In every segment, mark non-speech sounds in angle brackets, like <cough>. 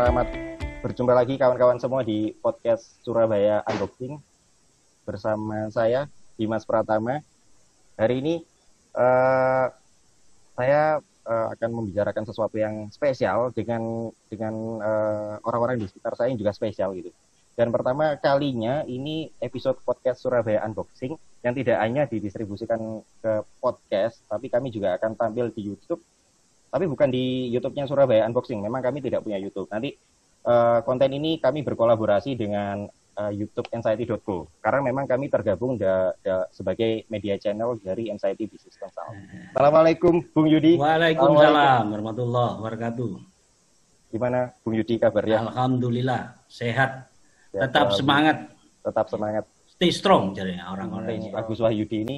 selamat berjumpa lagi kawan-kawan semua di podcast Surabaya Unboxing bersama saya Dimas Pratama. Hari ini uh, saya uh, akan membicarakan sesuatu yang spesial dengan dengan uh, orang-orang di sekitar saya yang juga spesial gitu. Dan pertama kalinya ini episode podcast Surabaya Unboxing yang tidak hanya didistribusikan ke podcast, tapi kami juga akan tampil di YouTube tapi bukan di YouTube-nya Surabaya Unboxing. Memang kami tidak punya YouTube. Nanti uh, konten ini kami berkolaborasi dengan uh, YouTube Anxiety.co karena memang kami tergabung da, da, sebagai media channel dari Anxiety Business Consult. Assalamualaikum Bung Yudi. Waalaikumsalam warahmatullahi wabarakatuh. Gimana Bung Yudi kabarnya? Alhamdulillah sehat. Ya, tetap semangat. Tetap semangat. Stay strong jadi orang-orang ini. Agus Wahyudi ini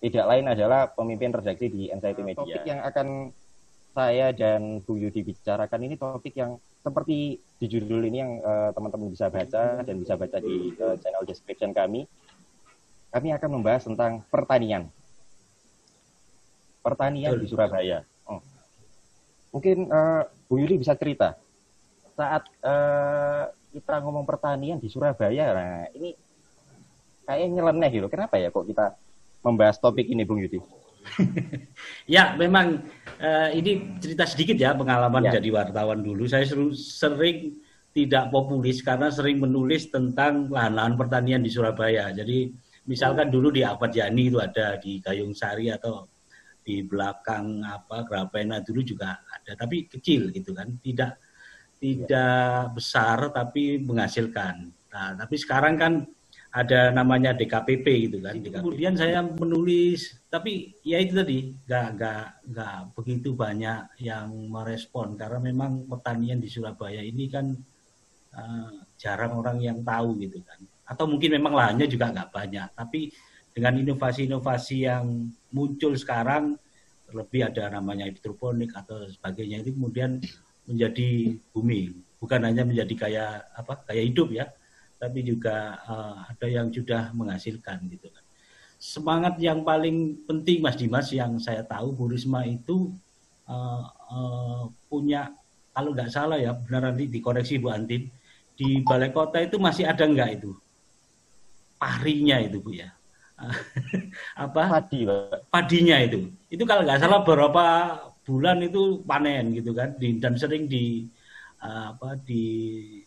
tidak lain adalah pemimpin redaksi di Anxiety Media. Topik yang akan saya dan Bung Yudi bicarakan ini topik yang seperti di judul ini yang uh, teman-teman bisa baca dan bisa baca di uh, channel description kami. Kami akan membahas tentang pertanian. Pertanian di Surabaya. Oh. Mungkin uh, Bung Yudi bisa cerita saat uh, kita ngomong pertanian di Surabaya, nah ini kayaknya nyeleneh gitu. Kenapa ya kok kita membahas topik ini, Bung Yudi? <laughs> ya, memang uh, ini cerita sedikit ya pengalaman ya. jadi wartawan dulu. Saya sering tidak populis karena sering menulis tentang lahan-lahan pertanian di Surabaya. Jadi misalkan dulu di Ahmad Yani itu ada di Gayung Sari atau di belakang apa Grapena dulu juga ada, tapi kecil gitu kan, tidak tidak ya. besar tapi menghasilkan. Nah, tapi sekarang kan ada namanya DKPP gitu kan. DKPP. Kemudian saya menulis, tapi ya itu tadi nggak nggak nggak begitu banyak yang merespon karena memang pertanian di Surabaya ini kan uh, jarang orang yang tahu gitu kan. Atau mungkin memang lahannya juga nggak banyak, tapi dengan inovasi-inovasi yang muncul sekarang lebih ada namanya hidroponik atau sebagainya itu kemudian menjadi booming bukan hanya menjadi kayak apa kayak hidup ya tapi juga uh, ada yang sudah menghasilkan gitu kan. Semangat yang paling penting Mas Dimas yang saya tahu Bu Risma itu uh, uh, punya kalau nggak salah ya benar nanti dikoreksi Bu Antin di balai kota itu masih ada nggak itu parinya itu Bu ya <laughs> apa padi Pak. padinya itu itu kalau nggak salah beberapa bulan itu panen gitu kan di, dan sering di apa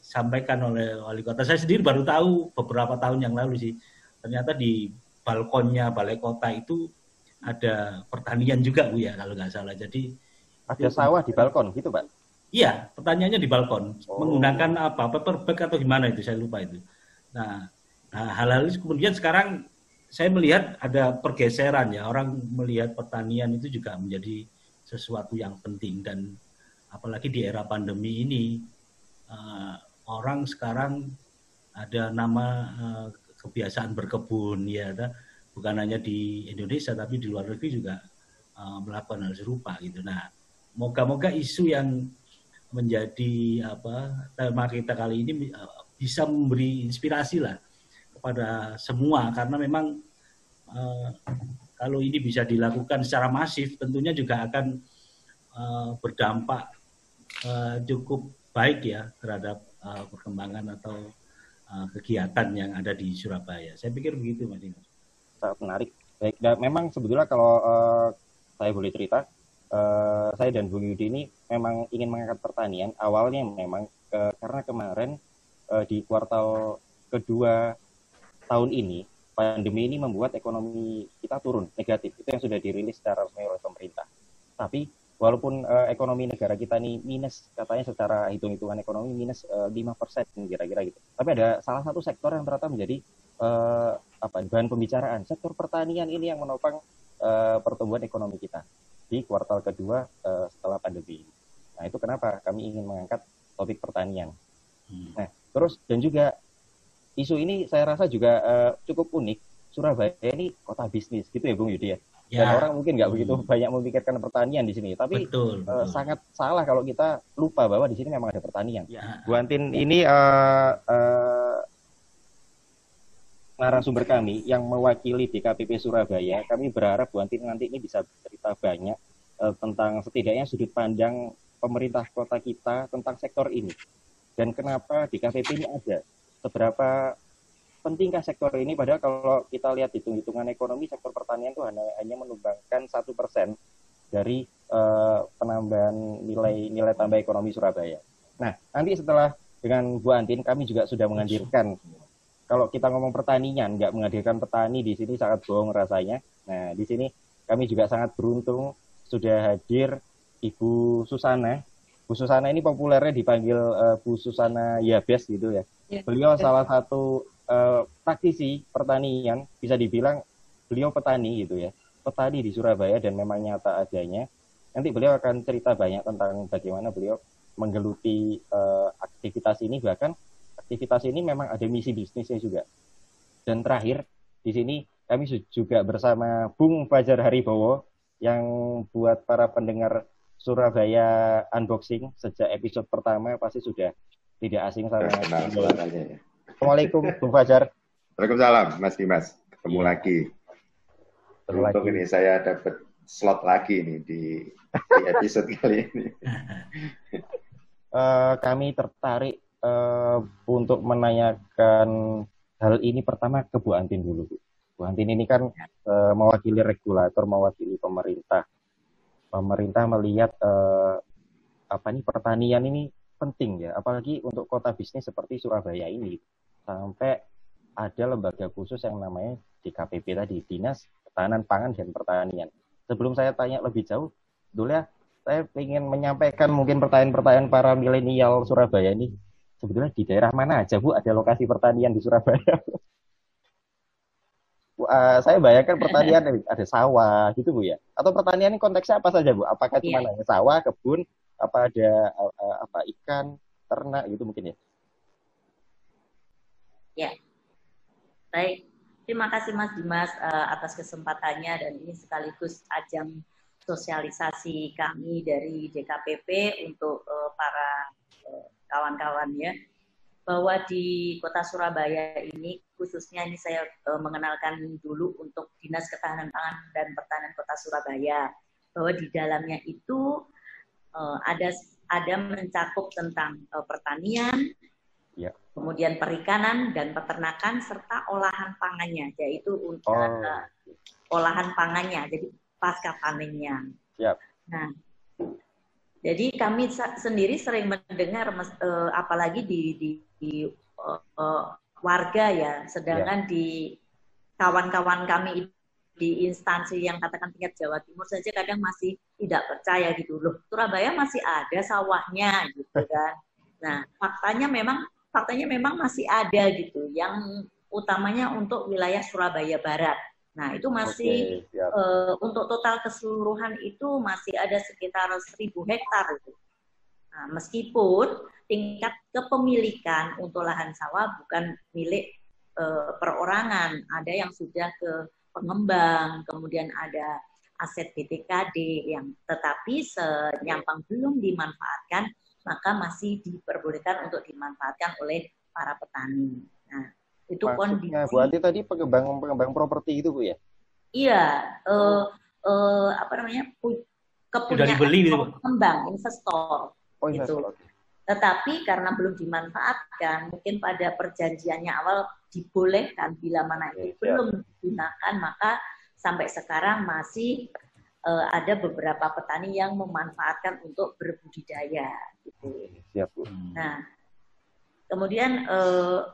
disampaikan oleh wali kota. Saya sendiri baru tahu beberapa tahun yang lalu sih. Ternyata di balkonnya balai kota itu ada pertanian juga bu ya kalau nggak salah. Jadi ada sawah di balkon gitu pak? Iya, pertanyaannya di balkon oh. menggunakan apa paper bag atau gimana itu saya lupa itu. Nah, nah hal-hal kemudian sekarang saya melihat ada pergeseran ya orang melihat pertanian itu juga menjadi sesuatu yang penting dan apalagi di era pandemi ini uh, orang sekarang ada nama uh, kebiasaan berkebun ya ada bukan hanya di Indonesia tapi di luar negeri juga uh, melakukan hal serupa gitu. Nah, moga-moga isu yang menjadi apa tema kita kali ini uh, bisa memberi inspirasi lah kepada semua karena memang kalau ini bisa dilakukan secara masif tentunya juga akan berdampak cukup baik ya terhadap uh, perkembangan atau uh, kegiatan yang ada di Surabaya. Saya pikir begitu, Mas Dimas. Sangat menarik. Baik, dan memang sebetulnya kalau uh, saya boleh cerita, uh, saya dan Bung Yudi ini memang ingin mengangkat pertanian. Awalnya memang uh, karena kemarin uh, di kuartal kedua tahun ini pandemi ini membuat ekonomi kita turun negatif. Itu yang sudah dirilis secara resmi oleh pemerintah. Tapi walaupun uh, ekonomi negara kita ini minus katanya secara hitung-hitungan ekonomi minus uh, eh, 5% kira-kira gitu. Tapi ada salah satu sektor yang ternyata menjadi uh, apa bahan pembicaraan. Sektor pertanian ini yang menopang uh, pertumbuhan ekonomi kita di kuartal kedua uh, setelah pandemi. Nah, itu kenapa kami ingin mengangkat topik pertanian. Hmm. Nah, terus dan juga isu ini saya rasa juga uh, cukup unik. Surabaya ini kota bisnis gitu ya Bung Yudi ya. Ya. Dan orang mungkin nggak begitu hmm. banyak memikirkan pertanian di sini, tapi betul, uh, sangat salah kalau kita lupa bahwa di sini memang ada pertanian. Ya. Bu Antin ini uh, uh, narasumber kami yang mewakili DKPP Surabaya. Kami berharap Bu Antin nanti ini bisa cerita banyak uh, tentang setidaknya sudut pandang pemerintah kota kita tentang sektor ini. dan kenapa di KPP ini ada seberapa pentingkah sektor ini padahal kalau kita lihat hitung-hitungan ekonomi sektor pertanian itu hanya, hanya menumbangkan satu persen dari uh, penambahan nilai nilai tambah ekonomi Surabaya. Nah, nanti setelah dengan Bu Antin kami juga sudah menghadirkan kalau kita ngomong pertanian nggak menghadirkan petani di sini sangat bohong rasanya. Nah, di sini kami juga sangat beruntung sudah hadir Ibu Susana. Bu Susana ini populernya dipanggil uh, Bu Susana Yabes gitu ya. ya. Beliau salah satu uh, praktisi pertanian, bisa dibilang beliau petani gitu ya petani di Surabaya dan memang nyata adanya. Nanti beliau akan cerita banyak tentang bagaimana beliau menggeluti uh, aktivitas ini bahkan aktivitas ini memang ada misi bisnisnya juga. Dan terakhir di sini kami juga bersama Bung Fajar Haribowo yang buat para pendengar Surabaya unboxing sejak episode pertama pasti sudah tidak asing sama Nah, ya. Assalamualaikum Bung Fajar. Waalaikumsalam Mas Dimas. Ketemu ya. lagi. Beruntung ini saya dapat slot lagi nih di, di episode <laughs> kali ini. Uh, kami tertarik uh, untuk menanyakan hal ini pertama ke Bu Antin dulu. Bu, Bu Antin ini kan uh, mewakili regulator, mewakili pemerintah. Pemerintah melihat uh, apa nih pertanian ini penting ya, apalagi untuk kota bisnis seperti Surabaya ini. Sampai ada lembaga khusus yang namanya DKPP tadi, Dinas Ketahanan Pangan dan Pertanian. Sebelum saya tanya lebih jauh, dulu ya, saya ingin menyampaikan mungkin pertanyaan-pertanyaan para milenial Surabaya ini. Sebetulnya di daerah mana aja, Bu, ada lokasi pertanian di Surabaya? <laughs> Bu, uh, saya bayangkan pertanian <laughs> ada sawah gitu Bu ya. Atau pertanian ini konteksnya apa saja Bu? Apakah cuma yeah. hanya sawah, kebun, apa ada uh, apa ikan, ternak gitu mungkin ya? Ya. Baik. Terima kasih Mas Dimas uh, atas kesempatannya dan ini sekaligus ajang sosialisasi kami dari DKPP untuk para uh, kawan-kawan ya bahwa di kota Surabaya ini khususnya ini saya mengenalkan dulu untuk Dinas Ketahanan Pangan dan Pertanian Kota Surabaya bahwa di dalamnya itu uh, ada ada mencakup tentang uh, pertanian, ya. kemudian perikanan dan peternakan serta olahan pangannya, yaitu untuk oh. uh, olahan pangannya, jadi pasca panennya. Yep. Nah, jadi kami sendiri sering mendengar, uh, apalagi di, di, di uh, uh, warga ya, sedangkan yep. di kawan-kawan kami di instansi yang katakan tingkat Jawa Timur saja kadang masih tidak percaya gitu loh. Surabaya masih ada sawahnya gitu kan. Nah, faktanya memang faktanya memang masih ada gitu yang utamanya untuk wilayah Surabaya Barat. Nah, itu masih okay, uh, untuk total keseluruhan itu masih ada sekitar 1000 hektar itu. Nah, meskipun tingkat kepemilikan untuk lahan sawah bukan milik uh, perorangan, ada yang sudah ke pengembang, kemudian ada aset BTKD yang tetapi senyampang belum dimanfaatkan maka masih diperbolehkan untuk dimanfaatkan oleh para petani. Nah, itu kondisi. Bu Ati tadi pengembang pengembang properti itu Bu ya? Iya, uh, uh, apa namanya? kepunyaan dibeli, gitu, pengembang, investor. Oh, investor. Gitu. Tetapi karena belum dimanfaatkan, mungkin pada perjanjiannya awal dibolehkan bila mana itu ya, belum digunakan, maka sampai sekarang masih uh, ada beberapa petani yang memanfaatkan untuk berbudidaya. Gitu. Siap, Bu. Nah, kemudian uh,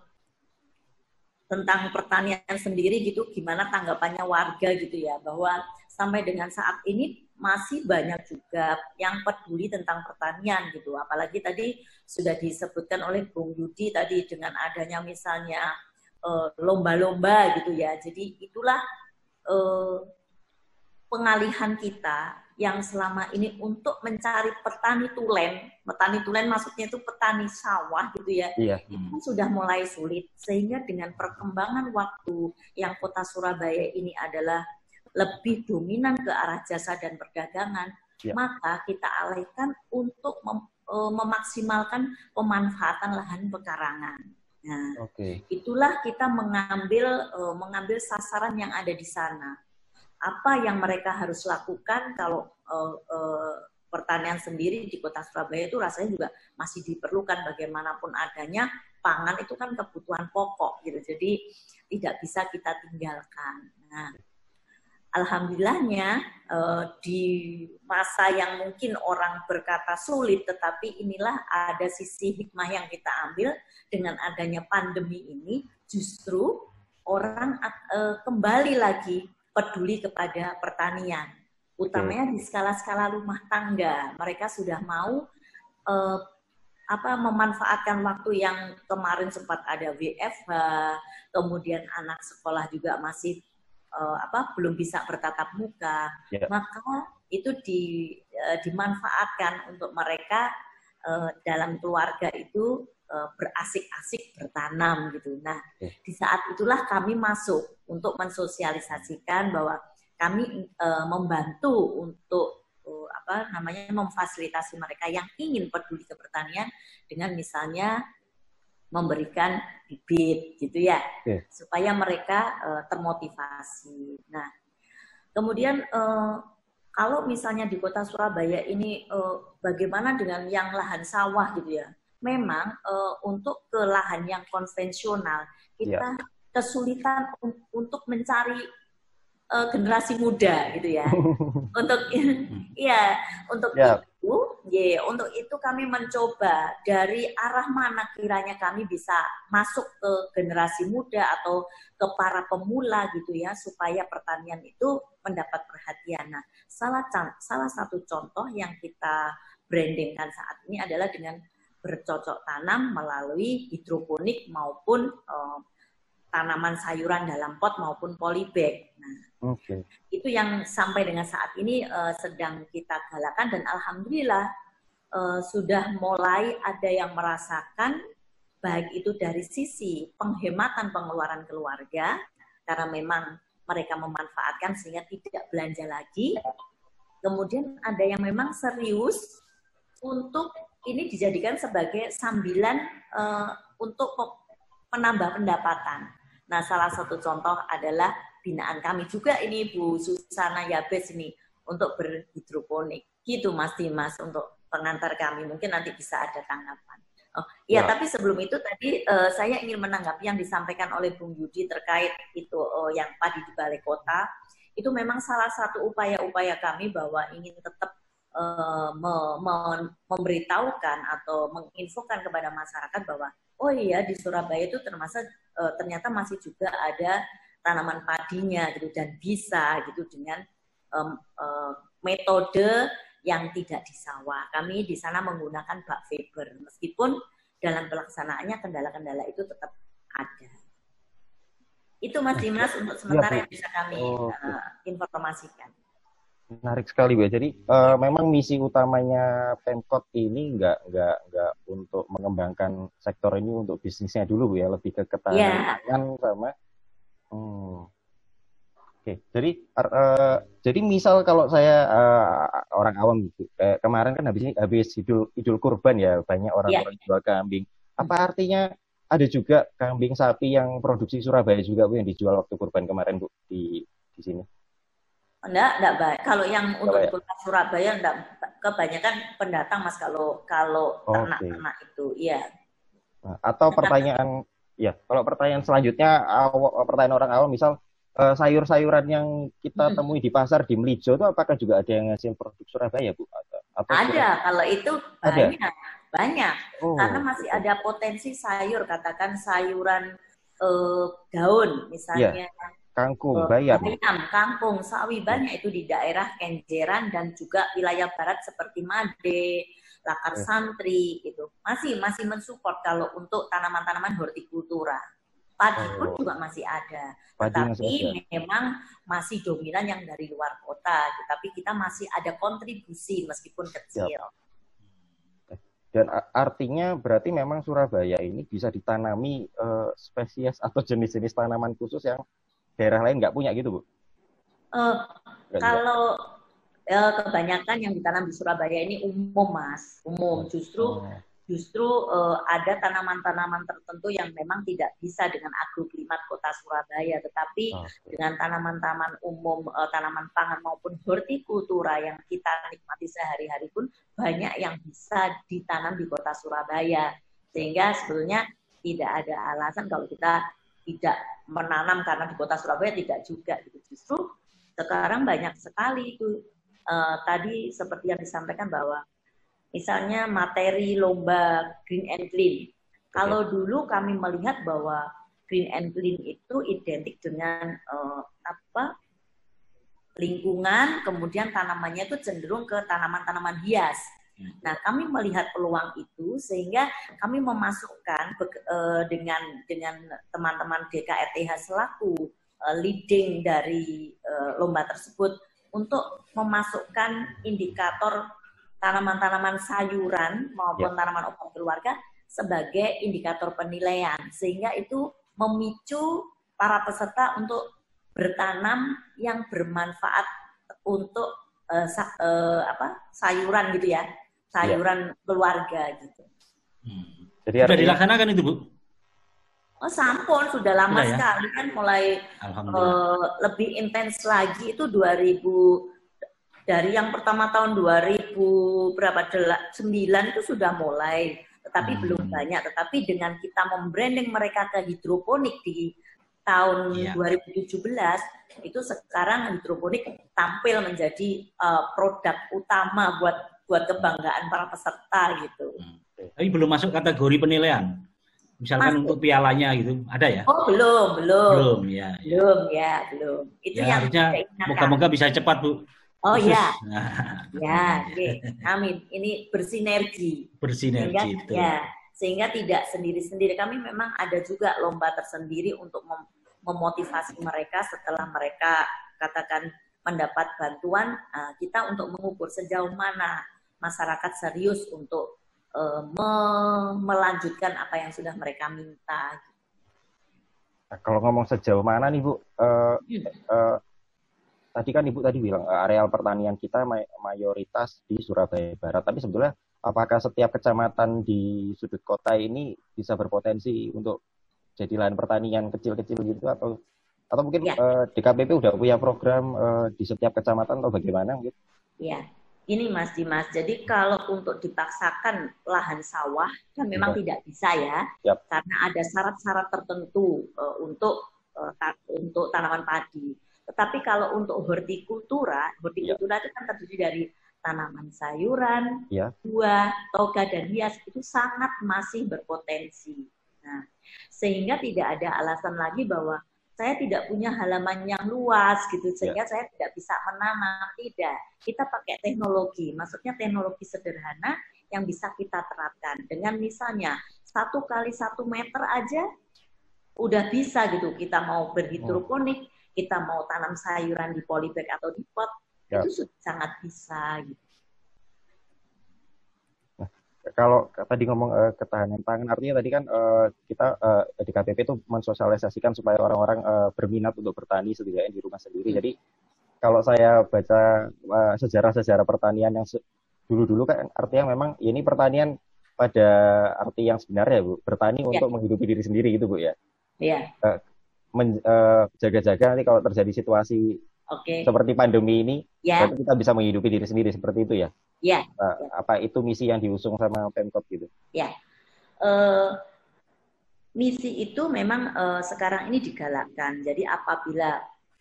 tentang pertanian sendiri gitu, gimana tanggapannya warga gitu ya, bahwa sampai dengan saat ini masih banyak juga yang peduli tentang pertanian gitu. Apalagi tadi sudah disebutkan oleh Bung Yudi tadi dengan adanya misalnya lomba-lomba uh, gitu ya. Jadi itulah uh, pengalihan kita yang selama ini untuk mencari petani tulen, petani tulen maksudnya itu petani sawah gitu ya, iya. itu sudah mulai sulit. Sehingga dengan perkembangan waktu yang kota Surabaya ini adalah lebih dominan ke arah jasa dan perdagangan, iya. maka kita alihkan untuk mem, e, memaksimalkan pemanfaatan lahan pekarangan. Nah, okay. itulah kita mengambil e, mengambil sasaran yang ada di sana apa yang mereka harus lakukan kalau uh, uh, pertanian sendiri di kota Surabaya itu rasanya juga masih diperlukan bagaimanapun adanya pangan itu kan kebutuhan pokok gitu. Jadi tidak bisa kita tinggalkan. Nah, alhamdulillahnya eh, di masa yang mungkin orang berkata sulit, tetapi inilah ada sisi hikmah yang kita ambil dengan adanya pandemi ini, justru orang eh, kembali lagi peduli kepada pertanian, utamanya di skala-skala rumah tangga. Mereka sudah mau eh, apa memanfaatkan waktu yang kemarin sempat ada WFH, kemudian anak sekolah juga masih uh, apa belum bisa bertatap muka, yeah. maka itu di, uh, dimanfaatkan untuk mereka uh, dalam keluarga itu uh, berasik-asik bertanam gitu. Nah, yeah. di saat itulah kami masuk untuk mensosialisasikan bahwa kami uh, membantu untuk uh, apa namanya memfasilitasi mereka yang ingin peduli ke pertanian dengan misalnya memberikan bibit gitu ya okay. supaya mereka uh, termotivasi. Nah, kemudian uh, kalau misalnya di kota Surabaya ini uh, bagaimana dengan yang lahan sawah gitu ya? Memang uh, untuk ke lahan yang konvensional kita yeah. kesulitan untuk mencari uh, generasi muda gitu ya. <laughs> untuk <laughs> ya untuk yeah ya untuk itu kami mencoba dari arah mana kiranya kami bisa masuk ke generasi muda atau ke para pemula gitu ya supaya pertanian itu mendapat perhatian. Nah, salah salah satu contoh yang kita brandingkan saat ini adalah dengan bercocok tanam melalui hidroponik maupun uh, tanaman sayuran dalam pot maupun polybag. Nah, okay. itu yang sampai dengan saat ini uh, sedang kita galakan dan alhamdulillah uh, sudah mulai ada yang merasakan baik itu dari sisi penghematan pengeluaran keluarga karena memang mereka memanfaatkan sehingga tidak belanja lagi. Kemudian ada yang memang serius untuk ini dijadikan sebagai sambilan uh, untuk menambah pendapatan. Nah, salah satu contoh adalah binaan kami juga ini Bu Susana Yabes ini untuk berhidroponik. Gitu Mas Dimas untuk pengantar kami. Mungkin nanti bisa ada tanggapan. Oh, iya, ya. tapi sebelum itu tadi uh, saya ingin menanggapi yang disampaikan oleh Bung Yudi terkait itu uh, yang padi di balai kota. Itu memang salah satu upaya-upaya kami bahwa ingin tetap uh, me me memberitahukan atau menginfokan kepada masyarakat bahwa oh iya di Surabaya itu termasuk uh, ternyata masih juga ada tanaman padinya gitu dan bisa gitu dengan um, uh, metode yang tidak di sawah. Kami di sana menggunakan bak fiber meskipun dalam pelaksanaannya kendala-kendala itu tetap ada. Itu Mas Dimas untuk sementara ya, yang bisa kami oh, uh, informasikan. Menarik sekali, Bu. Jadi uh, memang misi utamanya Pemkot ini nggak nggak nggak untuk mengembangkan sektor ini untuk bisnisnya dulu, Bu ya, lebih ke ketahanan yeah. sama. Hmm. Oke, jadi uh, jadi misal kalau saya uh, orang awam gitu, eh, kemarin kan habis habis idul idul kurban ya banyak orang yeah. orang jual kambing. Apa artinya ada juga kambing sapi yang produksi Surabaya juga bu yang dijual waktu kurban kemarin bu di di sini? Enggak, enggak baik. Kalau yang untuk di kota Surabaya enggak kebanyakan pendatang Mas kalau kalau ternak-ternak okay. itu, iya. Nah, atau pertanyaan ya, kalau pertanyaan selanjutnya pertanyaan orang awam misal uh, sayur-sayuran yang kita hmm. temui di pasar di Melijo itu apakah juga ada yang ngasih produk Surabaya, Bu? Atau, ada, Surabaya? kalau itu ada? banyak. Banyak. Oh. Karena masih ada potensi sayur, katakan sayuran uh, daun misalnya. Yeah kangkung, bayam. Bayam, kangkung, sawi banyak itu di daerah Kenjeran dan juga wilayah barat seperti Made, Lakar eh. Santri gitu. Masih masih mensupport kalau untuk tanaman-tanaman hortikultura. Padi oh. pun juga masih ada. Padi Tetapi memang masih dominan yang dari luar kota. Tapi kita masih ada kontribusi meskipun kecil. Yep. Eh, dan artinya berarti memang Surabaya ini bisa ditanami uh, spesies atau jenis-jenis tanaman khusus yang daerah lain nggak punya gitu bu? Uh, kalau kebanyakan yang ditanam di Surabaya ini umum mas, umum. Justru oh. justru uh, ada tanaman-tanaman tertentu yang memang tidak bisa dengan agroklimat kota Surabaya, tetapi okay. dengan tanaman-tanaman umum, uh, tanaman pangan maupun hortikultura yang kita nikmati sehari-hari pun banyak yang bisa ditanam di kota Surabaya. Sehingga sebetulnya tidak ada alasan kalau kita tidak menanam karena di kota Surabaya tidak juga. Gitu. Justru sekarang banyak sekali itu uh, tadi seperti yang disampaikan bahwa misalnya materi lomba green and clean. Kalau dulu kami melihat bahwa green and clean itu identik dengan uh, apa lingkungan, kemudian tanamannya itu cenderung ke tanaman-tanaman hias. Nah, kami melihat peluang itu sehingga kami memasukkan uh, dengan dengan teman-teman DKRTH selaku uh, leading dari uh, lomba tersebut untuk memasukkan indikator tanaman-tanaman sayuran maupun yeah. tanaman obat keluarga sebagai indikator penilaian sehingga itu memicu para peserta untuk bertanam yang bermanfaat untuk uh, sa uh, apa sayuran gitu ya sayuran yeah. keluarga gitu. Hmm. Jadi sudah dilaksanakan itu bu? Oh sampun sudah lama sudah, ya? sekali kan mulai uh, lebih intens lagi itu 2000 dari yang pertama tahun 2000 berapa 9 itu sudah mulai tetapi hmm. belum banyak tetapi dengan kita membranding mereka ke hidroponik di tahun yeah. 2017 itu sekarang hidroponik tampil menjadi uh, produk utama buat buat kebanggaan para peserta gitu. Hmm. Tapi belum masuk kategori penilaian. Misalkan masuk. untuk pialanya gitu, ada ya? Oh, belum, belum. Belum, ya. ya. Belum, ya, belum. Itu ya, yang harusnya moga-moga bisa cepat, Bu. Oh iya, ya, oke. Amin. Ini bersinergi. Bersinergi sehingga, itu. Ya, sehingga tidak sendiri-sendiri. Kami memang ada juga lomba tersendiri untuk mem memotivasi mereka setelah mereka katakan mendapat bantuan uh, kita untuk mengukur sejauh mana masyarakat serius untuk uh, me melanjutkan apa yang sudah mereka minta. Nah, kalau ngomong sejauh mana nih Bu, uh, uh, tadi kan Ibu tadi bilang areal pertanian kita mayoritas di Surabaya Barat. Tapi sebetulnya apakah setiap kecamatan di sudut kota ini bisa berpotensi untuk jadi lahan pertanian kecil-kecil gitu atau atau mungkin ya. uh, DKPP udah punya program uh, di setiap kecamatan atau bagaimana gitu? Iya. Ini Mas Dimas, jadi kalau untuk dipaksakan lahan sawah kan memang ya. tidak bisa ya, yep. karena ada syarat-syarat tertentu uh, untuk uh, untuk tanaman padi. Tetapi kalau untuk hortikultura, hortikultura ya. itu kan terdiri dari tanaman sayuran, ya. buah, toga dan hias itu sangat masih berpotensi. Nah, sehingga tidak ada alasan lagi bahwa saya tidak punya halaman yang luas gitu sehingga ya. saya tidak bisa menanam tidak kita pakai teknologi maksudnya teknologi sederhana yang bisa kita terapkan dengan misalnya satu kali satu meter aja udah bisa gitu kita mau berhidroponik kita mau tanam sayuran di polybag atau di pot ya. itu sangat bisa gitu. Kalau tadi ngomong uh, ketahanan pangan artinya tadi kan uh, kita uh, di KPP itu mensosialisasikan supaya orang-orang uh, berminat untuk bertani setidaknya di rumah sendiri. Hmm. Jadi kalau saya baca sejarah-sejarah pertanian yang dulu-dulu kan artinya memang ya ini pertanian pada arti yang sebenarnya Bu, bertani ya. untuk menghidupi diri sendiri gitu Bu ya. Iya. Uh, menjaga-jaga uh, nanti kalau terjadi situasi okay. seperti pandemi ini, ya. kita bisa menghidupi diri sendiri seperti itu ya? Ya. Uh, ya. Apa itu misi yang diusung sama Pemkot gitu? Ya. Uh, misi itu memang uh, sekarang ini digalakkan. Jadi apabila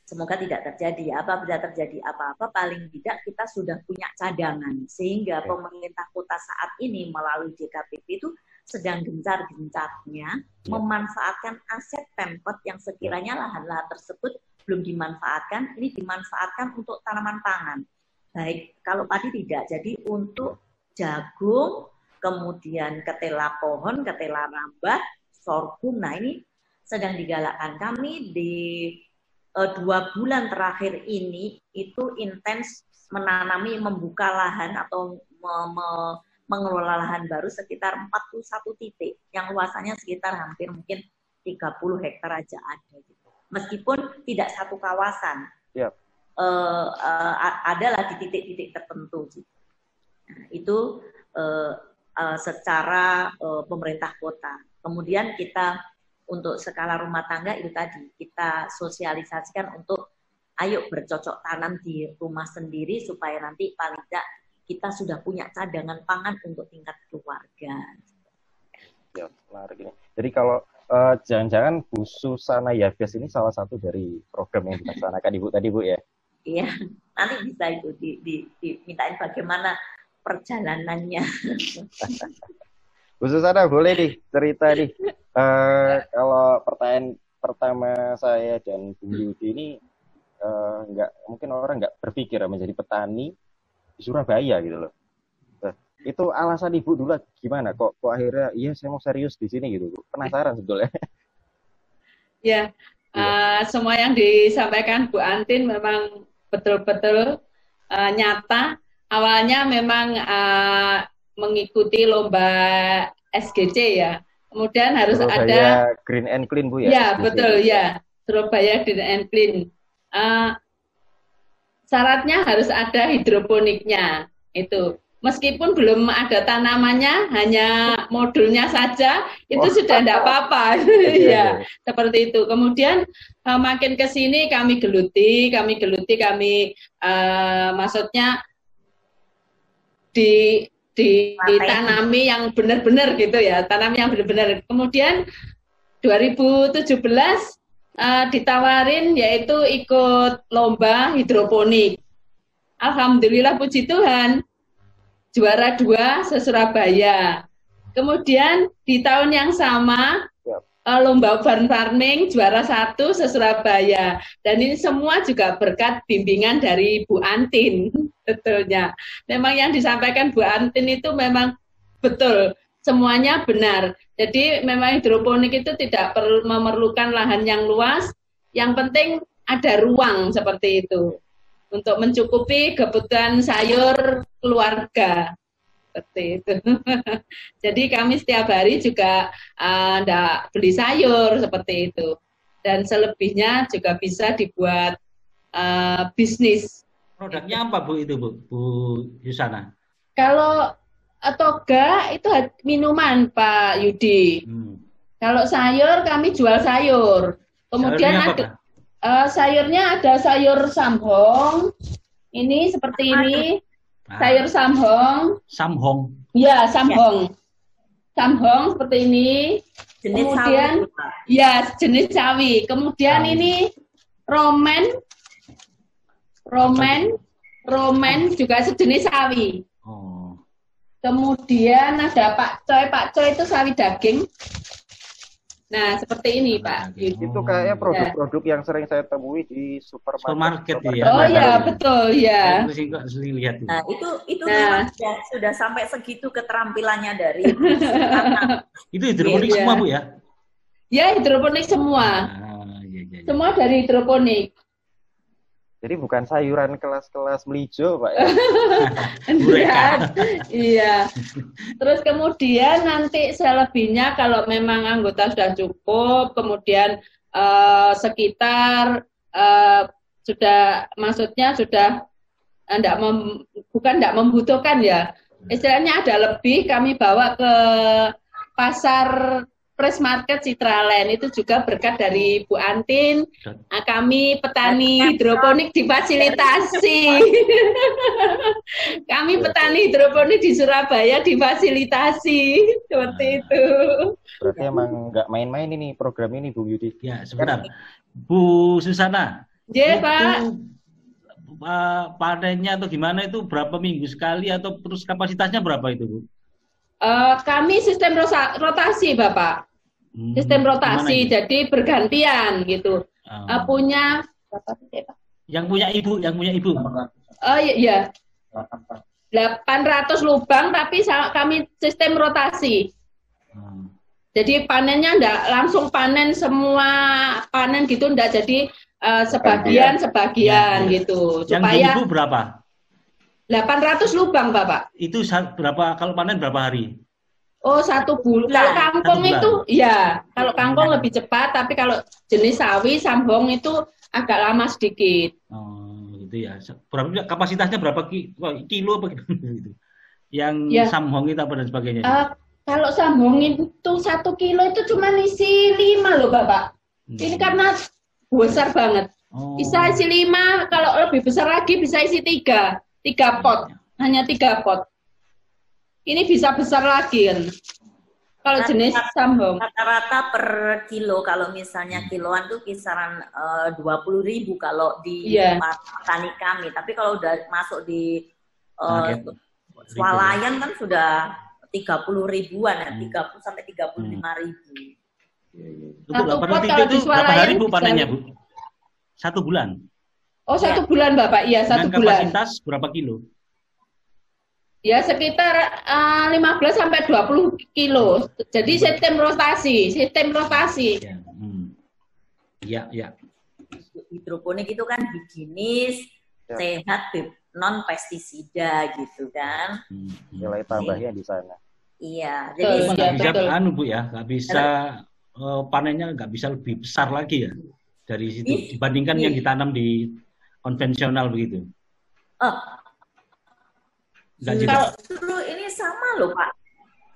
semoga tidak terjadi, apabila terjadi apa-apa, paling tidak kita sudah punya cadangan sehingga okay. pemerintah kota saat ini melalui DKPP itu sedang gencar-gencarnya ya. memanfaatkan aset Pemkot yang sekiranya ya. lahan-lahan tersebut belum dimanfaatkan, ini dimanfaatkan untuk tanaman pangan. Baik, kalau padi tidak. Jadi untuk jagung, kemudian ketela pohon, ketela rambah, sorghum. Nah ini sedang digalakkan. Kami di uh, dua bulan terakhir ini itu intens menanami, membuka lahan atau me, me, mengelola lahan baru sekitar 41 titik yang luasannya sekitar hampir mungkin 30 hektar aja ada gitu. Meskipun tidak satu kawasan. Yep. Uh, uh, adalah di titik-titik tertentu. Nah, itu uh, uh, secara uh, pemerintah kota. Kemudian kita untuk skala rumah tangga itu tadi kita sosialisasikan untuk ayo bercocok tanam di rumah sendiri supaya nanti paling tidak kita sudah punya cadangan pangan untuk tingkat keluarga. Ya, menarik ini. Jadi kalau uh, jangan-jangan Bu Susana Yafes ini salah satu dari program yang dilaksanakan Ibu tadi Bu ya? Iya, nanti bisa itu di, di, dimintain bagaimana perjalanannya. <laughs> Bu Susana boleh nih cerita nih. Uh, kalau pertanyaan pertama saya dan Bu Yudi ini uh, nggak mungkin orang nggak berpikir menjadi petani di Surabaya gitu loh. Itu alasan ibu dulu gimana kok kok akhirnya iya saya mau serius di sini gitu. Penasaran sebetulnya. <laughs> Ya uh, semua yang disampaikan Bu Antin memang betul-betul uh, nyata. Awalnya memang uh, mengikuti lomba SGC ya. Kemudian harus Surabaya ada Green and Clean bu ya ya SGC. betul ya Surabaya Green and Clean. Uh, syaratnya harus ada hidroponiknya itu meskipun belum ada tanamannya hanya modulnya saja itu oh. sudah tidak apa-apa. <laughs> Iya, ya seperti itu. Kemudian uh, makin ke sini kami geluti kami geluti kami uh, maksudnya di ditanami yang benar-benar gitu ya tanam yang benar-benar. Kemudian 2017 uh, ditawarin yaitu ikut lomba hidroponik. Alhamdulillah puji Tuhan juara dua se Surabaya. Kemudian di tahun yang sama uh, lomba farm farming juara satu se Surabaya. Dan ini semua juga berkat bimbingan dari Bu Antin <laughs> betulnya. Memang yang disampaikan Bu Antin itu memang betul semuanya benar. Jadi memang hidroponik itu tidak perlu memerlukan lahan yang luas, yang penting ada ruang seperti itu untuk mencukupi kebutuhan sayur keluarga seperti itu. <laughs> Jadi kami setiap hari juga uh, beli sayur seperti itu dan selebihnya juga bisa dibuat uh, bisnis. Produknya apa bu itu bu, bu Yusana? Kalau toga itu minuman Pak Yudi. Hmm. Kalau sayur kami jual sayur. Kemudian ada uh, sayurnya ada sayur sambong. Ini seperti ini. Ah. Sayur sambong. Sambong. Ya, sambong. Ya. Sambong seperti ini. Jenis Kemudian sawi, ya jenis sawi. Kemudian sawi. ini romen. Romen. Romen juga sejenis sawi. Kemudian ada Pak Coy, Pak Coy itu sawi daging. Nah, seperti ini Pak. Itu kayaknya produk-produk yang sering saya temui di supermarket. Supermarket ya. Oh iya, betul ya. lihat. Nah, itu itu nah. memang sudah, sudah sampai segitu keterampilannya dari <laughs> Itu hidroponik ya. semua, Bu ya? Ya, hidroponik semua. Ah, iya, iya, iya. Semua dari hidroponik. Jadi bukan sayuran kelas-kelas melijo, Pak ya? <laughs> iya, iya. Terus kemudian nanti selebihnya kalau memang anggota sudah cukup, kemudian uh, sekitar uh, sudah, maksudnya sudah enggak eh, mem, bukan tidak membutuhkan ya. Istilahnya ada lebih, kami bawa ke pasar Press Market Citraland itu juga berkat dari Bu Antin. Kami petani hidroponik difasilitasi. <laughs> kami petani hidroponik di Surabaya difasilitasi seperti nah, itu. Berarti emang nggak main-main ini program ini Bu Yudi. Ya sebentar. Bu Susana. Ya Pak. Uh, panennya atau gimana itu berapa minggu sekali atau terus kapasitasnya berapa itu Bu? Uh, kami sistem rotasi Bapak. Hmm, sistem rotasi, jadi bergantian gitu. Oh. Uh, punya Yang punya ibu, yang punya ibu. Oh iya, iya. 800 lubang tapi kami sistem rotasi. Hmm. Jadi panennya enggak langsung panen semua panen gitu enggak jadi uh, sebagian sebagian ya, ya. gitu. Yang supaya ibu berapa? 800 lubang, Bapak. Itu berapa kalau panen berapa hari? Oh satu bulan. Kalau kangkung itu, ya kalau kangkung lebih cepat, tapi kalau jenis sawi, sambong itu agak lama sedikit. Oh, gitu ya. Berapa kapasitasnya berapa kilo apa gitu? <laughs> yang ya. samhong itu apa dan sebagainya? Uh, kalau samhong itu satu kilo itu cuma isi lima loh bapak. Hmm. Ini karena besar banget. Oh. Bisa isi lima, kalau lebih besar lagi bisa isi tiga, tiga pot, hanya tiga pot. Ini bisa besar lagi kan. Kalau jenis sambung. Rata-rata per kilo, kalau misalnya kiloan tuh kisaran eh, dua puluh ribu kalau di yeah. petani kami. Tapi kalau udah masuk di uh, swalayan kan sudah tiga puluh ribuan ya, hmm. tiga puluh sampai tiga puluh lima ribu. Satu pot kalau di berapa hari bu panennya bu? Satu bulan. Oh satu ya. bulan bapak, iya satu Dengan bulan. Kapasitas berapa kilo? Ya sekitar uh, eh, 15 sampai 20 kilo. Jadi sistem rotasi, sistem rotasi. Ya, hmm. ya. ya. Hidroponik itu kan higienis, ya. sehat, non pestisida gitu kan. Hmm. Nilai tambahnya di sana. Iya. Jadi nggak bisa betul. anu bu ya, nggak bisa uh, panennya nggak bisa lebih besar lagi ya dari situ dibandingkan yang ditanam di konvensional begitu. Oh, Justru ini sama loh Pak.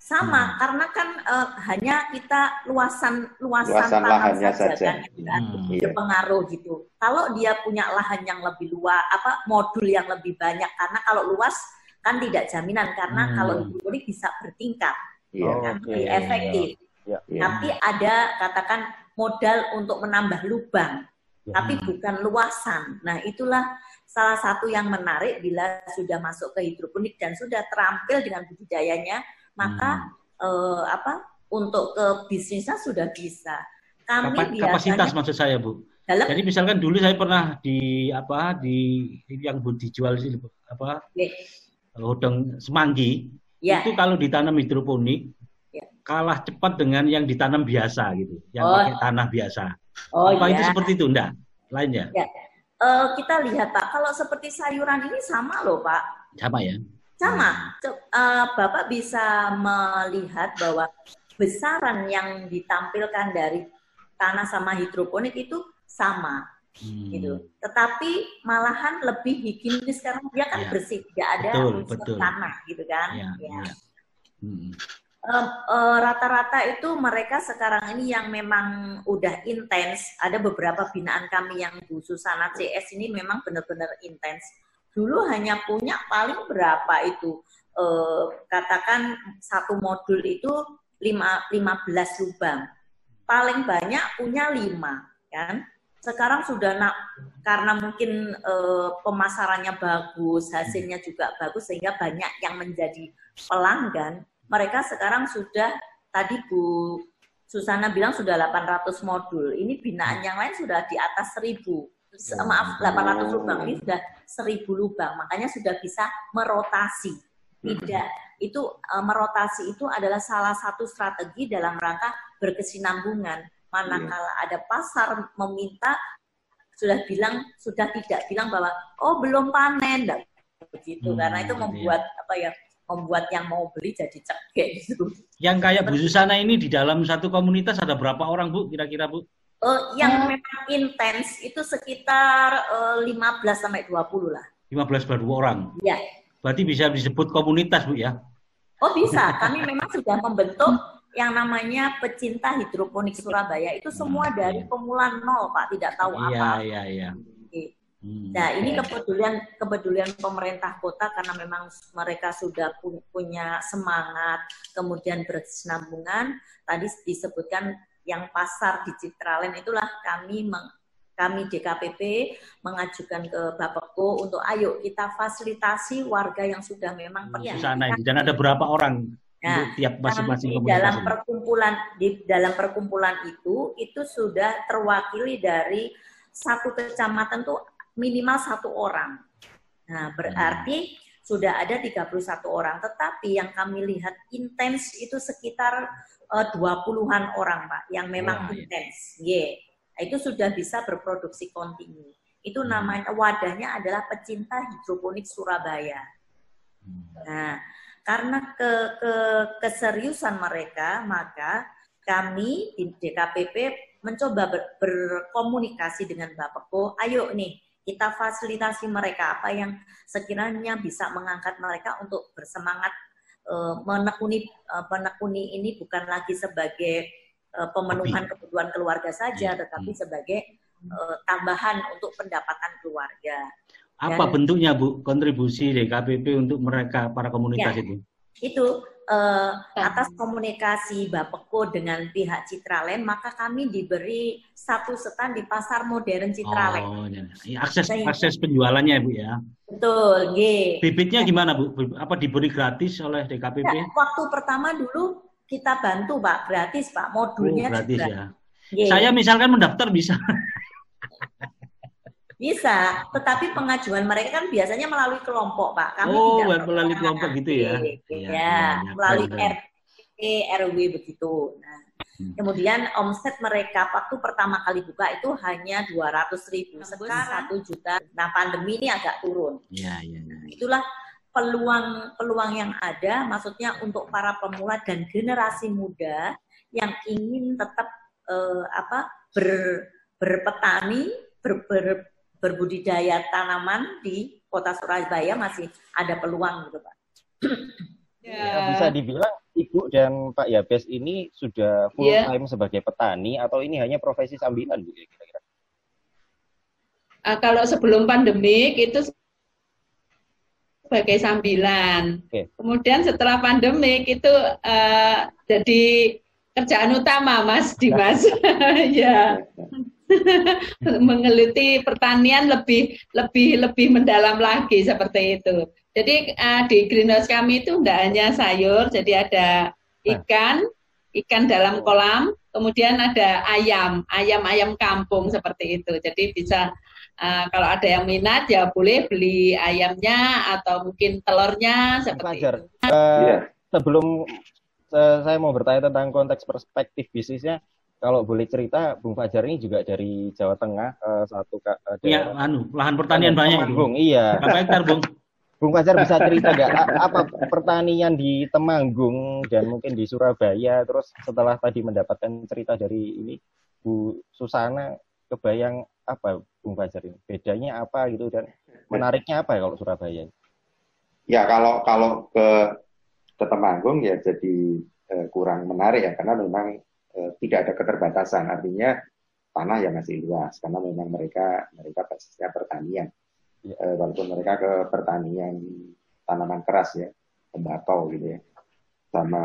Sama, hmm. karena kan uh, hanya kita luasan luasan, luasan lahannya saja, saja. kan hmm. berpengaruh gitu. Kalau dia punya lahan yang lebih luas, apa modul yang lebih banyak, karena kalau luas kan tidak jaminan karena hmm. kalau hidroponik bisa bertingkat, yeah. kan, okay. lebih efektif. Yeah. Yeah. Tapi ada katakan modal untuk menambah lubang, yeah. tapi bukan luasan. Nah itulah salah satu yang menarik bila sudah masuk ke hidroponik dan sudah terampil dengan budidayanya, maka hmm. eh, apa untuk ke bisnisnya sudah bisa. Kami Kapa, biasanya, kapasitas maksud saya bu. Dalam, Jadi misalkan dulu saya pernah di apa di yang bu dijual sih apa yeah. hodong semanggi yeah. itu kalau ditanam hidroponik yeah. kalah cepat dengan yang ditanam biasa gitu, yang oh. pakai tanah biasa. Oh, apa yeah. itu seperti itu enggak? Lainnya? Yeah uh, kita lihat Pak, kalau seperti sayuran ini sama loh Pak. Sama ya? Sama. Uh, Bapak bisa melihat bahwa besaran yang ditampilkan dari tanah sama hidroponik itu sama. Hmm. gitu. Tetapi malahan lebih higienis karena dia kan ya. bersih, tidak ada betul, unsur betul. tanah gitu kan. Ya, ya. ya. Hmm rata-rata uh, uh, itu mereka sekarang ini yang memang udah intens. Ada beberapa binaan kami yang Bu Susana CS ini memang benar-benar intens. Dulu hanya punya paling berapa itu? Uh, katakan satu modul itu lima 15 lubang. Paling banyak punya lima, kan? Sekarang sudah nak karena mungkin uh, pemasarannya bagus, hasilnya juga bagus sehingga banyak yang menjadi pelanggan mereka sekarang sudah tadi Bu Susana bilang sudah 800 modul. Ini binaan yang lain sudah di atas 1000. Maaf, 800 lubang ini sudah 1000 lubang. Makanya sudah bisa merotasi. Tidak, itu e, merotasi itu adalah salah satu strategi dalam rangka berkesinambungan. Manakala ada pasar meminta sudah bilang sudah tidak bilang bahwa oh belum panen begitu hmm, karena itu iya. membuat iya. apa ya membuat yang mau beli jadi cekek gitu. Yang kayak Bu Susana ini di dalam satu komunitas ada berapa orang Bu kira-kira Bu? Uh, yang hmm. memang intens itu sekitar uh, eh, 15 sampai 20 lah. 15 baru orang. Iya. Berarti bisa disebut komunitas Bu ya? Oh bisa, kami memang sudah membentuk yang namanya pecinta hidroponik Surabaya itu semua hmm, dari iya. pemula nol Pak, tidak tahu iya, apa. Iya, iya, iya. Hmm. Nah, ini kepedulian kepedulian pemerintah kota karena memang mereka sudah punya semangat, kemudian berkesinambungan. Tadi disebutkan yang pasar di Citralen itulah kami meng, kami DKPP mengajukan ke Bapakku untuk ayo kita fasilitasi warga yang sudah memang pergi. sana ini dan ada berapa orang nah, tiap masing-masing komunitas dalam ini? perkumpulan di dalam perkumpulan itu itu sudah terwakili dari satu kecamatan tuh minimal satu orang. Nah, berarti sudah ada 31 orang, tetapi yang kami lihat intens itu sekitar uh, 20-an orang, Pak, yang memang Wah, intens. Yeah. Itu sudah bisa berproduksi kontinu. Itu hmm. namanya wadahnya adalah pecinta hidroponik Surabaya. Hmm. Nah, karena ke, ke keseriusan mereka, maka kami di DKPP mencoba ber, berkomunikasi dengan Bapakku, ayo nih kita fasilitasi mereka apa yang sekiranya bisa mengangkat mereka untuk bersemangat uh, menekuni uh, menekuni ini bukan lagi sebagai uh, pemenuhan kebutuhan keluarga saja, iya. tetapi sebagai uh, tambahan untuk pendapatan keluarga. Apa Dan, bentuknya Bu kontribusi DKPP untuk mereka para komunitas ya, itu? Itu uh, atas komunikasi Bapeko dengan pihak Citraland, maka kami diberi satu stand di pasar modern Citraland. Oh, ya. akses Saya, akses penjualannya Bu ya. Betul, G. Bibitnya gimana Bu? Apa diberi gratis oleh DKPP? Ya, waktu pertama dulu kita bantu Pak, gratis Pak, modulnya oh, gratis juga. ya. G. Saya misalkan mendaftar bisa. <laughs> Bisa, tetapi pengajuan mereka kan biasanya melalui kelompok, Pak. Kami oh, tidak melalui kelompok gitu ya? Ya, ya, ya melalui RT, RW begitu. Nah, hmm. kemudian omset mereka waktu pertama kali buka itu hanya 200 ribu, sekarang satu juta. Nah, pandemi ini agak turun. Ya, ya, ya. Itulah peluang peluang yang ada, maksudnya untuk para pemula dan generasi muda yang ingin tetap uh, apa ber, berpetani, ber, ber, berbudidaya tanaman di kota Surabaya masih ada peluang gitu Pak. Ya. <clears throat> ya. Bisa dibilang Ibu dan Pak Yabes ini sudah full yeah. time sebagai petani atau ini hanya profesi sambilan Bu kira-kira? Uh, kalau sebelum pandemik itu sebagai sambilan. Okay. Kemudian setelah pandemik itu uh, jadi kerjaan utama Mas Dimas. <laughs> <laughs> ya. <laughs> mengeluti pertanian lebih lebih lebih mendalam lagi seperti itu. Jadi uh, di greenhouse kami itu tidak hanya sayur, jadi ada ikan, ikan dalam kolam, kemudian ada ayam, ayam-ayam kampung seperti itu. Jadi bisa uh, kalau ada yang minat ya boleh beli ayamnya atau mungkin telurnya seperti Fajar. itu. Uh, sebelum saya mau bertanya tentang konteks perspektif bisnisnya, kalau boleh cerita, Bung Fajar ini juga dari Jawa Tengah, uh, satu uh, Iya, anu, lahan pertanian banyak. Bung, iya. Berapa hektar, Bung? <laughs> Bung Fajar bisa cerita nggak apa pertanian di Temanggung dan mungkin di Surabaya, terus setelah tadi mendapatkan cerita dari ini Bu Susana, kebayang apa Bung Fajar ini? Bedanya apa gitu dan menariknya apa ya kalau Surabaya? Ya kalau kalau ke ke Temanggung ya jadi eh, kurang menarik ya karena memang Eh, tidak ada keterbatasan. Artinya tanah yang masih luas karena memang mereka mereka basisnya pertanian. Ya. E, walaupun mereka ke pertanian tanaman keras ya, tembakau gitu ya, sama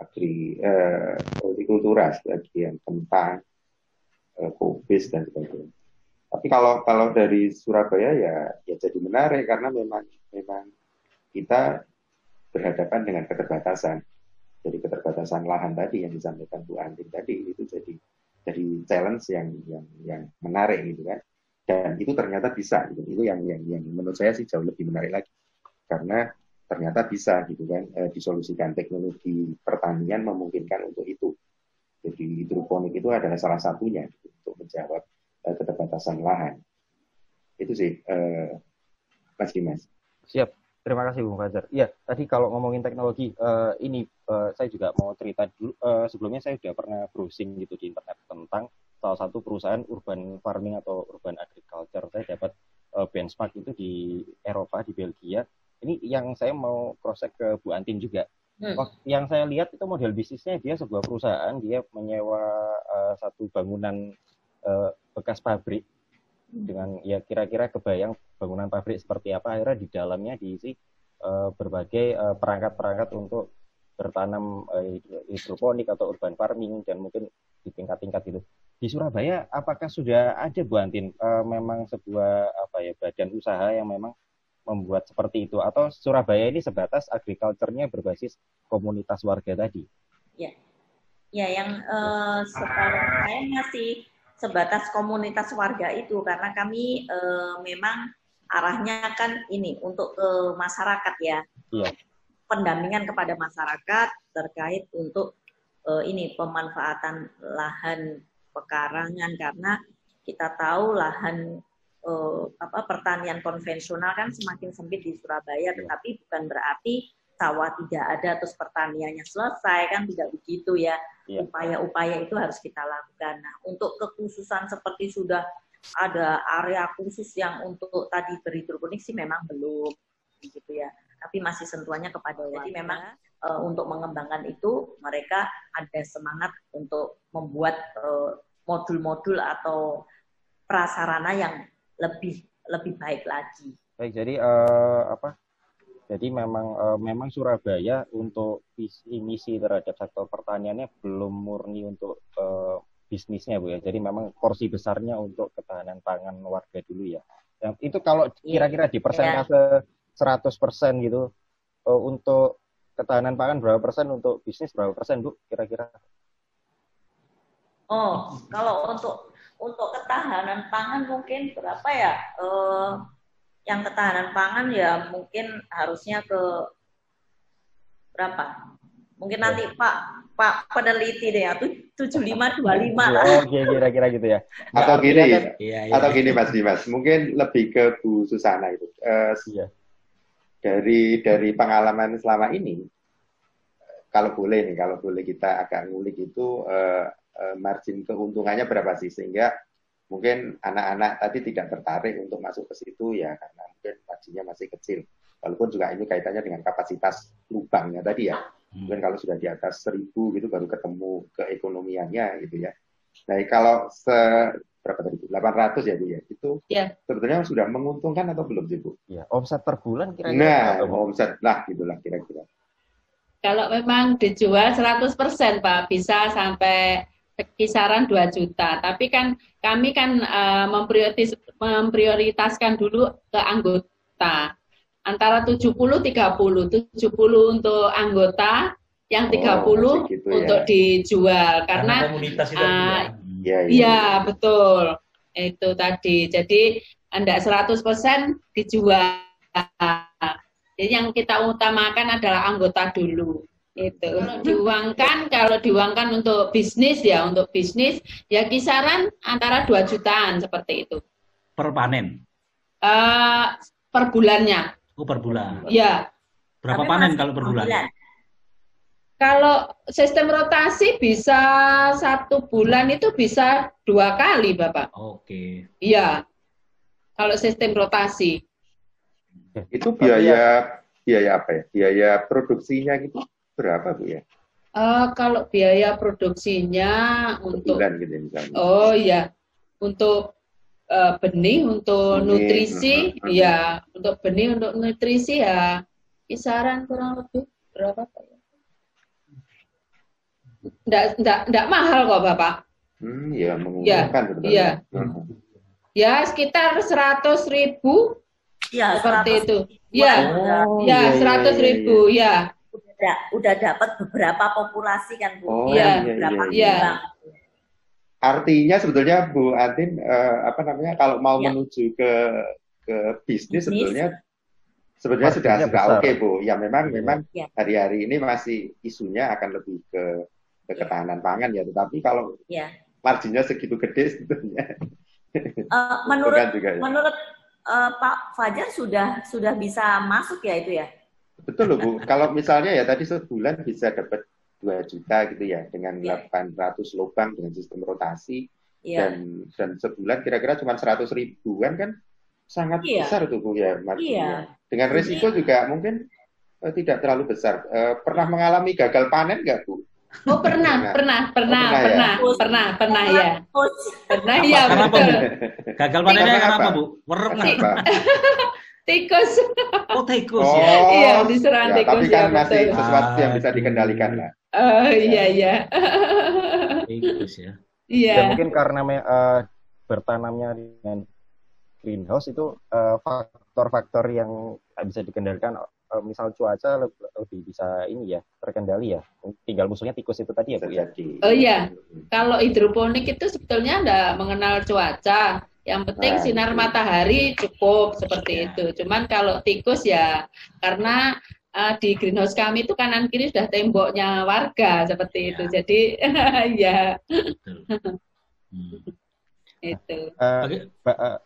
agri eh, hortikultura sebagian tentang eh, kubis dan sebagainya. Tapi kalau kalau dari Surabaya ya ya jadi menarik karena memang memang kita berhadapan dengan keterbatasan. Jadi keterbatasan lahan tadi yang disampaikan Bu Andin tadi itu jadi jadi challenge yang yang yang menarik gitu kan. Dan itu ternyata bisa gitu. Itu yang yang yang menurut saya sih jauh lebih menarik lagi. Karena ternyata bisa gitu kan e, disolusikan teknologi pertanian memungkinkan untuk itu. Jadi hidroponik itu adalah salah satunya gitu, untuk menjawab e, keterbatasan lahan. Itu sih e, Mas Dimas. Siap. Terima kasih Bung Fajar. Iya, tadi kalau ngomongin teknologi, uh, ini uh, saya juga mau cerita dulu. Uh, sebelumnya saya sudah pernah browsing gitu di internet tentang salah satu perusahaan urban farming atau urban agriculture. Saya dapat uh, benchmark itu di Eropa, di Belgia. Ini yang saya mau cross check ke Bu Antin juga. Hmm. Yang saya lihat itu model bisnisnya dia sebuah perusahaan, dia menyewa uh, satu bangunan uh, bekas pabrik dengan ya kira-kira kebayang bangunan pabrik seperti apa akhirnya di dalamnya diisi uh, berbagai uh, perangkat-perangkat untuk bertanam uh, hidroponik atau urban farming dan mungkin di tingkat-tingkat itu. Di Surabaya apakah sudah ada Bu Antin uh, memang sebuah apa ya badan usaha yang memang membuat seperti itu? Atau Surabaya ini sebatas agriculture-nya berbasis komunitas warga tadi? Ya, ya yang uh, saya masih sebatas komunitas warga itu karena kami e, memang arahnya kan ini untuk ke masyarakat ya. Iya. Pendampingan kepada masyarakat terkait untuk e, ini pemanfaatan lahan pekarangan karena kita tahu lahan e, apa pertanian konvensional kan semakin sempit di Surabaya, iya. tetapi bukan berarti sawah tidak ada terus pertaniannya selesai kan tidak begitu ya. Iya. Upaya-upaya itu harus kita lakukan. Nah, untuk kekhususan seperti sudah ada area khusus yang untuk tadi berhidroponik sih memang belum gitu ya. Tapi masih sentuhannya kepada warga. Jadi memang uh, untuk mengembangkan itu mereka ada semangat untuk membuat modul-modul uh, atau prasarana yang lebih lebih baik lagi. Baik, jadi uh, apa? Jadi memang uh, memang Surabaya untuk visi misi terhadap sektor pertaniannya belum murni untuk uh, bisnisnya Bu ya. Jadi memang porsi besarnya untuk ketahanan pangan warga dulu ya. Yang itu kalau kira-kira di persentase yeah. 100% gitu uh, untuk ketahanan pangan berapa persen untuk bisnis berapa persen Bu kira-kira? Oh, kalau untuk untuk ketahanan pangan mungkin berapa ya? Uh, yang ketahanan pangan ya mungkin harusnya ke berapa? Mungkin nanti Pak Pak peneliti deh ya, tujuh lima dua lima lah. Oh, kira-kira gitu ya. Atau gini, kan, iya, iya. atau gini Mas Dimas, mungkin lebih ke Bu Susana itu. Uh, iya. Dari dari pengalaman selama ini, kalau boleh nih, kalau boleh kita agak ngulik itu uh, uh, margin keuntungannya berapa sih sehingga mungkin anak-anak tadi tidak tertarik untuk masuk ke situ ya karena mungkin marginnya masih kecil. Walaupun juga ini kaitannya dengan kapasitas lubangnya tadi ya Mungkin kalau sudah di atas seribu gitu baru ketemu keekonomiannya gitu ya. Nah kalau se berapa tadi? 800 ya Bu ya. Itu ya. sebetulnya sudah menguntungkan atau belum sih Bu? Ya, omset per bulan kira-kira. Nah, omset lah gitulah kira-kira. Kalau memang dijual 100% Pak, bisa sampai kisaran 2 juta. Tapi kan kami kan uh, memprioritas, memprioritaskan dulu ke anggota antara 70 30 70 untuk anggota yang 30 oh, gitu ya. untuk dijual. Karena, karena komunitas itu uh, ya, ya, ya, betul. Itu tadi. Jadi anda 100% dijual. Jadi yang kita utamakan adalah anggota dulu. Itu. Kalau diuangkan kalau diuangkan untuk bisnis ya untuk bisnis ya kisaran antara 2 jutaan seperti itu. Per panen? Uh, per bulannya Oh per bulan. Iya. Berapa Tapi panen kalau per bulan? bulan? Kalau sistem rotasi bisa satu bulan itu bisa dua kali, Bapak. Oke. Iya. Kalau sistem rotasi. Itu biaya biaya apa ya? Biaya produksinya gitu berapa, Bu ya? Uh, kalau biaya produksinya untuk bulan gitu misalnya. Oh iya. Untuk uh, benih untuk benih. nutrisi ya untuk benih untuk nutrisi ya kisaran kurang lebih berapa pak ya? Nggak, nggak, nggak mahal kok bapak. Hmm, ya menguntungkan ya, Iya. Hmm. Ya sekitar seratus ribu. Ya, seperti itu. Ya, oh, ya seratus ya, ribu ya. Udah, udah dapat beberapa populasi kan bu. Oh, ya, beberapa ya, ya. Artinya sebetulnya Bu Antin uh, apa namanya kalau mau ya. menuju ke ke bisnis, bisnis. sebetulnya sebetulnya sudah sudah oke okay, Bu. Ya memang ya. memang ya. hari-hari ini masih isunya akan lebih ke, ke ya. ketahanan pangan ya. Tetapi kalau ya. marginnya segitu gede sebetulnya. Uh, menurut juga, ya. menurut uh, Pak Fajar sudah sudah bisa masuk ya itu ya? Betul loh Bu. kalau misalnya ya tadi sebulan bisa dapat 2 juta gitu ya dengan yeah. 800 lubang dengan sistem rotasi yeah. dan dan sebulan kira-kira cuma 100 ribuan kan sangat yeah. besar tuh Bu ya marginnya. Yeah. Dengan risiko yeah. juga mungkin uh, tidak terlalu besar. Uh, pernah mengalami gagal panen nggak Bu? Oh pernah, pernah, pernah, oh, pernah, pernah, ya? pernah, pernah, ya. Pernah ya, betul. Gagal panennya karena apa, Bu? Werep <laughs> tikus. Oh, tikus oh, ya. Iya, diserang ya, tikus. Tapi kan ya, masih betul. sesuatu yang bisa dikendalikan lah. Oh iya iya. Bagus ya. Iya. Dan mungkin karena uh, bertanamnya dengan greenhouse itu faktor faktor-faktor yang bisa dikendalikan uh, misal cuaca lebih, lebih bisa ini ya terkendali ya. Tinggal musuhnya tikus itu tadi ya Bu ya. Oh iya. Kalau hidroponik itu sebetulnya enggak mengenal cuaca. Yang penting nah, sinar matahari cukup seperti ya. itu. Cuman kalau tikus ya karena uh, di greenhouse kami itu kanan kiri sudah temboknya warga seperti ya. itu. Jadi <laughs> ya. Hmm. <laughs> itu. Uh, uh,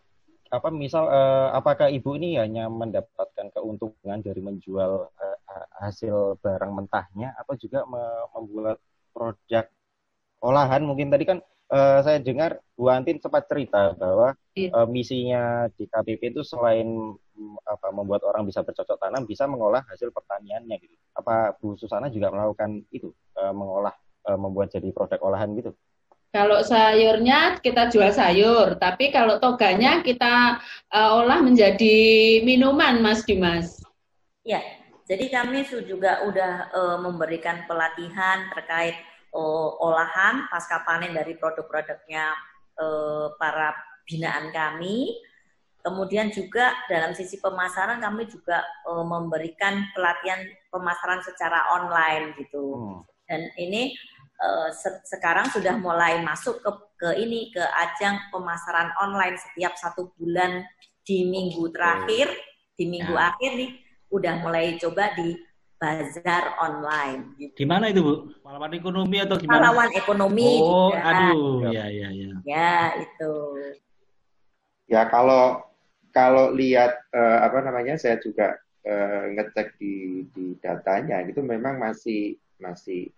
apa misal uh, apakah ibu ini hanya mendapatkan keuntungan dari menjual uh, hasil barang mentahnya atau juga membuat produk olahan mungkin tadi kan uh, saya dengar Bu Antin sempat cerita bahwa iya. uh, misinya di KPP itu selain um, apa membuat orang bisa bercocok tanam, bisa mengolah hasil pertaniannya gitu. Apa Bu Susana juga melakukan itu, uh, mengolah, uh, membuat jadi produk olahan gitu? Kalau sayurnya kita jual sayur, tapi kalau toganya kita uh, olah menjadi minuman, Mas Dimas. Ya, jadi kami juga udah uh, memberikan pelatihan terkait uh, olahan pasca panen dari produk-produknya uh, para binaan kami. Kemudian juga dalam sisi pemasaran kami juga uh, memberikan pelatihan pemasaran secara online gitu. Hmm. Dan ini uh, se sekarang sudah mulai masuk ke ke ini ke ajang pemasaran online setiap satu bulan di minggu terakhir di minggu ya. akhir nih udah mulai coba di bazar online. Gitu. Di mana itu bu? Pahlawan ekonomi atau gimana? Pahlawan ekonomi. Oh, juga. aduh, ya ya ya. Ya itu. Ya kalau kalau lihat uh, apa namanya, saya juga uh, ngecek di di datanya itu memang masih masih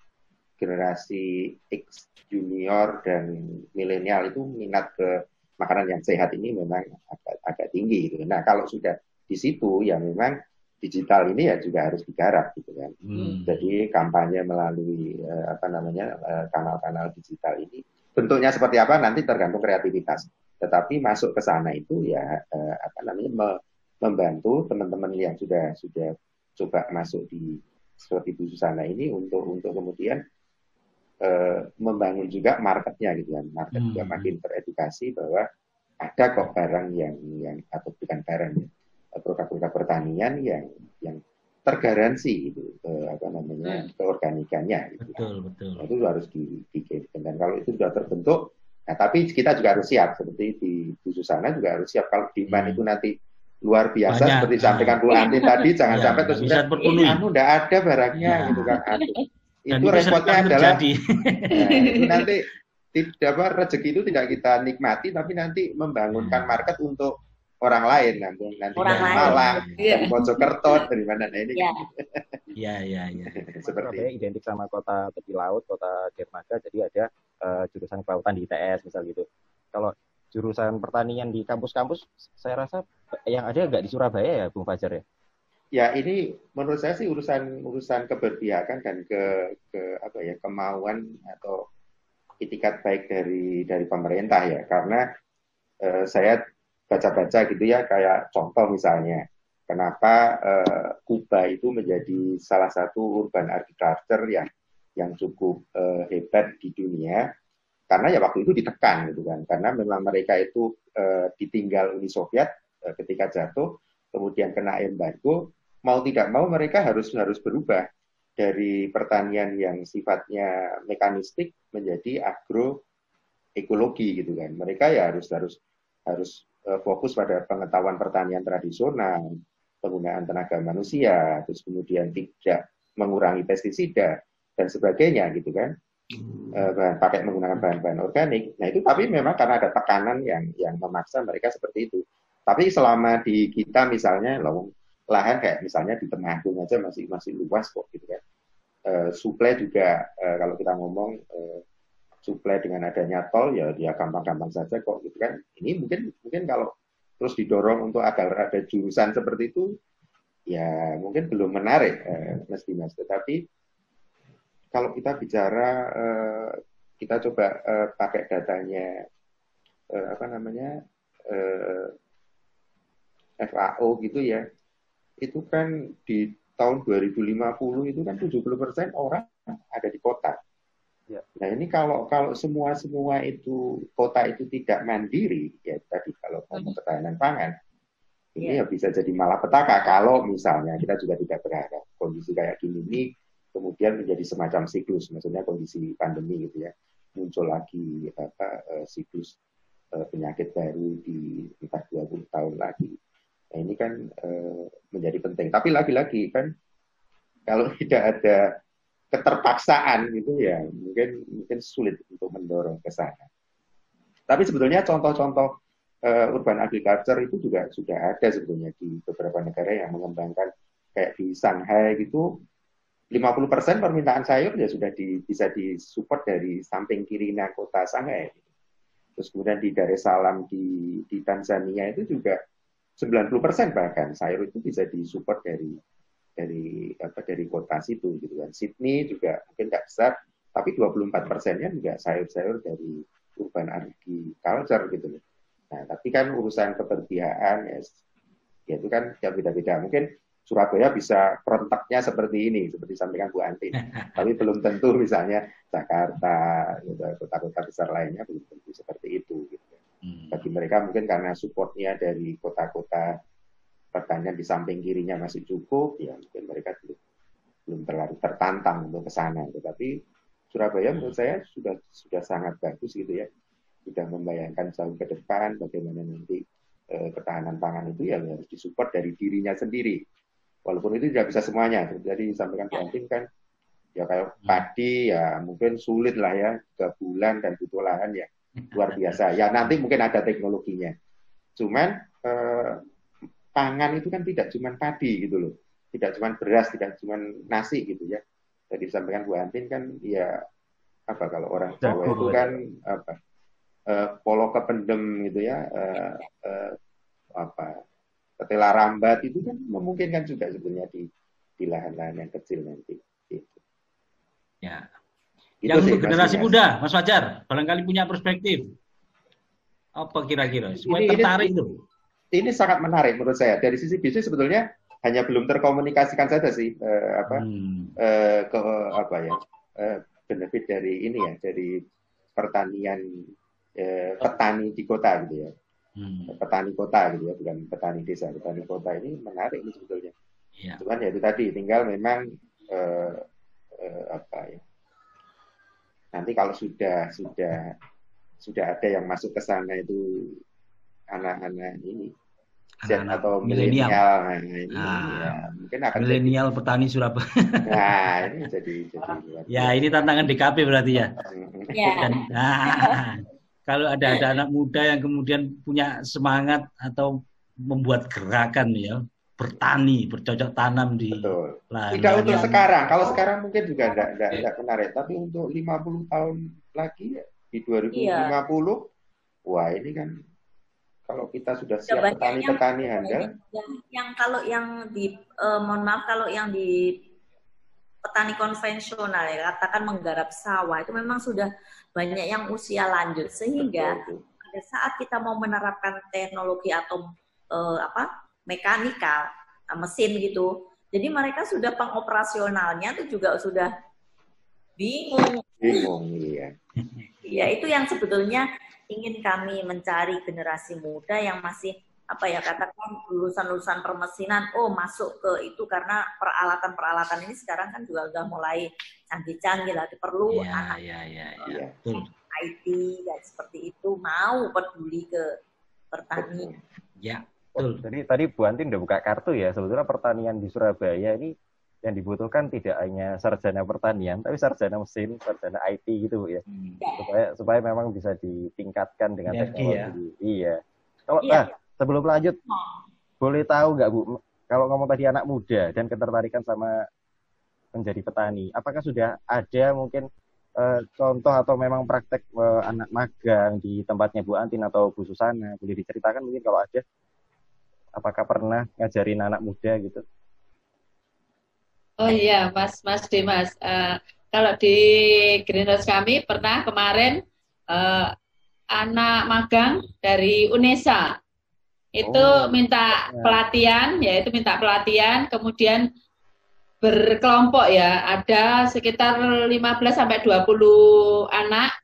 generasi X junior dan milenial itu minat ke makanan yang sehat ini memang agak, agak tinggi gitu. Nah kalau sudah di situ ya memang digital ini ya juga harus digarap gitu kan. Hmm. Jadi kampanye melalui uh, apa namanya eh, kanal-kanal digital ini bentuknya seperti apa nanti tergantung kreativitas. Tetapi masuk ke sana itu ya uh, apa namanya me membantu teman-teman yang sudah sudah coba masuk di seperti Bu Susana ini untuk untuk kemudian uh, membangun juga marketnya gitu kan market hmm. juga makin teredukasi bahwa ada kok barang yang yang atau bukan barang ya produk-produk pertanian yang yang tergaransi itu eh, apa namanya hmm. keorganikannya gitu betul ya. betul nah, itu harus di, di dan kalau itu sudah terbentuk nah tapi kita juga harus siap seperti di Bu Susana juga harus siap kalau demand hmm. itu nanti luar biasa Banyak. seperti disampaikan Bu Antin tadi <laughs> jangan ya, sampai terus bisa anu ada barangnya ya. gitu kan dan itu repotnya adalah <laughs> nah, itu nanti <laughs> tidak apa rezeki itu tidak kita nikmati tapi nanti membangunkan hmm. market untuk orang lain nanti nanti orang dari Malang dari Mojokerto dari mana nah ini. Ya ya ya ya seperti Surabaya identik sama kota tepi laut kota dermaga jadi ada uh, jurusan kelautan di ITS misal gitu. Kalau jurusan pertanian di kampus-kampus saya rasa yang ada nggak di Surabaya ya Bung Fajar ya? Ya ini menurut saya sih urusan urusan keberpihakan dan ke ke apa ya kemauan atau itikat baik dari dari pemerintah ya. Karena eh, saya baca-baca gitu ya kayak contoh misalnya. Kenapa eh, Kuba itu menjadi salah satu urban architecture yang yang cukup eh, hebat di dunia? Karena ya waktu itu ditekan gitu kan. Karena memang mereka itu eh, ditinggal Uni Soviet eh, ketika jatuh kemudian kena embargo. Mau tidak mau mereka harus harus berubah dari pertanian yang sifatnya mekanistik menjadi agroekologi gitu kan. Mereka ya harus harus harus uh, fokus pada pengetahuan pertanian tradisional, penggunaan tenaga manusia, terus kemudian tidak mengurangi pestisida dan sebagainya gitu kan. Uh, bahan, pakai menggunakan bahan-bahan organik. Nah itu tapi memang karena ada tekanan yang yang memaksa mereka seperti itu. Tapi selama di kita misalnya, lahan kayak misalnya di Temanggung aja masih masih luas kok gitu kan. Uh, suplai juga uh, kalau kita ngomong uh, suplai dengan adanya tol ya dia gampang-gampang saja kok gitu kan. Ini mungkin mungkin kalau terus didorong untuk agar ada jurusan seperti itu ya mungkin belum menarik mesti mas. Tetapi kalau kita bicara uh, kita coba uh, pakai datanya uh, apa namanya uh, FAO gitu ya itu kan di tahun 2050 itu kan 70% orang ada di kota. Ya. Nah ini kalau kalau semua semua itu kota itu tidak mandiri ya tadi kalau ngomong hmm. ketahanan pangan ini ya. ya bisa jadi malapetaka kalau misalnya kita juga tidak berharap kondisi kayak gini ini kemudian menjadi semacam siklus maksudnya kondisi pandemi gitu ya muncul lagi apa uh, siklus uh, penyakit baru di entah 20 tahun lagi Nah, ini kan uh, menjadi penting. Tapi lagi-lagi kan kalau <laughs> tidak ada keterpaksaan gitu ya mungkin mungkin sulit untuk mendorong ke sana. Tapi sebetulnya contoh-contoh uh, urban agriculture itu juga sudah ada sebetulnya di beberapa negara yang mengembangkan kayak di Shanghai gitu 50% permintaan sayur ya sudah di, bisa disupport dari samping kiri kota Shanghai. Gitu. Terus kemudian di Dar es Salaam di, di Tanzania itu juga 90% bahkan sayur itu bisa disupport dari dari apa dari kota situ gitu kan. Sydney juga mungkin nggak besar, tapi 24 persennya juga sayur-sayur dari urban agriculture gitu loh. Nah, tapi kan urusan keberpihakan ya, ya itu kan ya beda-beda. Mungkin Surabaya bisa perentaknya seperti ini, seperti sampaikan Bu Antin. <laughs> Tapi belum tentu misalnya Jakarta, gitu, kota-kota besar lainnya belum tentu seperti itu. Gitu. Hmm. Bagi mereka mungkin karena supportnya dari kota-kota pertanian di samping kirinya masih cukup, ya mungkin mereka belum, belum terlalu tertantang untuk ke sana. Tetapi Surabaya menurut saya sudah sudah sangat bagus gitu ya, sudah membayangkan jauh ke depan bagaimana nanti eh, ketahanan pangan itu ya harus disupport dari dirinya sendiri. Walaupun itu tidak bisa semuanya jadi sampaikan Bu Antin kan ya kayak hmm. padi ya mungkin sulit lah ya tiga bulan dan butuh lahan ya luar biasa. Ya nanti mungkin ada teknologinya. Cuman eh, pangan itu kan tidak cuma padi gitu loh tidak cuma beras tidak cuma nasi gitu ya jadi sampaikan Bu Antin kan ya apa kalau orang Jawa itu kan apa eh, polo kependem gitu ya eh, eh, apa ketela rambat itu kan memungkinkan juga sebenarnya di di lahan-lahan yang kecil nanti. Gitu. Ya. Itu yang untuk generasi muda, Mas Fajar, barangkali punya perspektif. Apa kira-kira? Semua ini, tertarik ini, itu. Ini sangat menarik menurut saya. Dari sisi bisnis sebetulnya hanya belum terkomunikasikan saja sih eh, apa hmm. eh, ke apa ya eh, benefit dari ini ya dari pertanian eh, petani di kota gitu ya hmm. petani kota gitu ya, bukan petani desa. Petani kota ini menarik ini sebetulnya. Ya. Cuman ya itu tadi, tinggal memang eh, eh, apa ya? Nanti kalau sudah sudah sudah ada yang masuk ke sana itu anak-anak ini anak, -anak atau milenial nah, ini mungkin akan milenial petani Surabaya. <laughs> Nah, ini jadi jadi Ya, ini tantangan DKP berarti ya. ya. Dan, nah, kalau ada ada anak muda yang kemudian punya semangat atau membuat gerakan ya bertani bercocok tanam di Betul. Tidak untuk yang... sekarang. Kalau sekarang mungkin juga tidak tidak tidak menarik, tapi untuk 50 tahun lagi ya, di 2050 iya. wah ini kan kalau kita sudah siap petani-petani handal yang, yang kalau yang di uh, mohon maaf kalau yang di petani konvensional ya katakan menggarap sawah itu memang sudah banyak yang usia lanjut. Sehingga pada saat kita mau menerapkan teknologi atau uh, apa mekanikal uh, mesin gitu jadi mereka sudah pengoperasionalnya itu juga sudah bingung. Bingung iya <laughs> ya itu yang sebetulnya ingin kami mencari generasi muda yang masih apa ya katakan lulusan-lulusan permesinan oh masuk ke itu karena peralatan-peralatan ini sekarang kan juga udah mulai canggih-canggih lah perlu ya, anak ya, ya, ya. IT dan seperti itu mau peduli ke pertanian. Ya, betul. Jadi tadi Bu Antin udah buka kartu ya sebetulnya pertanian di Surabaya ini yang dibutuhkan tidak hanya sarjana pertanian, tapi sarjana mesin, sarjana IT gitu Bu ya, hmm. supaya supaya memang bisa ditingkatkan dengan Energi, teknologi. Ya? Iya. Kalau iya. nah, sebelum lanjut, oh. boleh tahu nggak Bu, kalau ngomong tadi anak muda dan ketertarikan sama menjadi petani, apakah sudah ada mungkin uh, contoh atau memang praktek uh, anak magang di tempatnya Bu Antin atau Bu Susana, boleh diceritakan mungkin kalau ada, apakah pernah ngajarin anak muda gitu? Oh iya, Mas Mas Dimas, uh, kalau di Greenhouse kami pernah kemarin uh, anak magang dari UNESA. Itu oh, minta ya. pelatihan, yaitu minta pelatihan, kemudian berkelompok ya, ada sekitar 15 sampai 20 anak,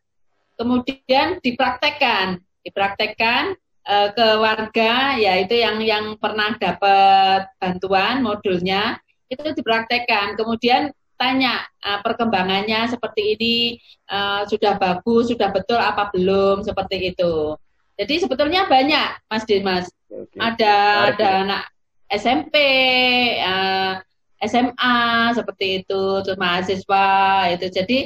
kemudian dipraktekkan, dipraktekkan uh, ke warga, yaitu yang yang pernah dapat bantuan modulnya itu dipraktekkan, kemudian tanya uh, perkembangannya seperti ini uh, sudah bagus, sudah betul apa belum seperti itu. Jadi sebetulnya banyak, Mas Dimas. Okay. Ada ada anak SMP, uh, eh, SMA seperti itu, terus mahasiswa itu. Jadi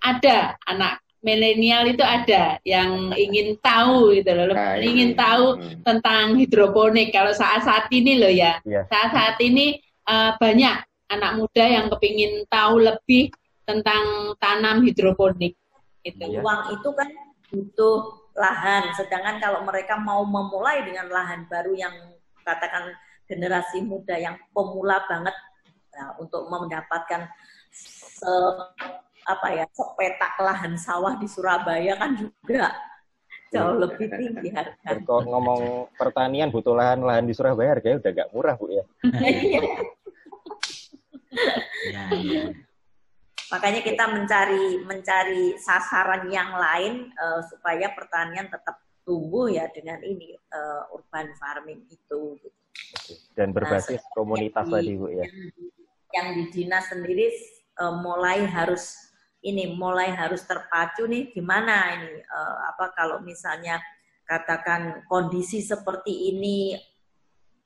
ada anak milenial itu ada yang ingin tahu gitu loh, nah, ingin iya. tahu hmm. tentang hidroponik. Kalau saat-saat ini loh ya, iya. saat-saat ini uh, banyak anak muda yang kepingin tahu lebih tentang tanam hidroponik. Itu. Uang itu kan butuh lahan. Sedangkan kalau mereka mau memulai dengan lahan baru yang katakan generasi muda yang pemula banget nah, untuk mendapatkan se, apa ya sepetak lahan sawah di Surabaya kan juga jauh iya. lebih tinggi harga. Kalau ngomong pertanian butuh lahan lahan di Surabaya harganya udah gak murah bu ya. <laughs> Iya. <laughs> ya, ya. Makanya kita mencari mencari sasaran yang lain uh, supaya pertanian tetap tumbuh ya dengan ini uh, urban farming itu. Gitu. Dan berbasis nah, komunitas tadi bu ya. Yang, yang di dinas sendiri uh, mulai harus ini mulai harus terpacu nih gimana ini uh, apa kalau misalnya katakan kondisi seperti ini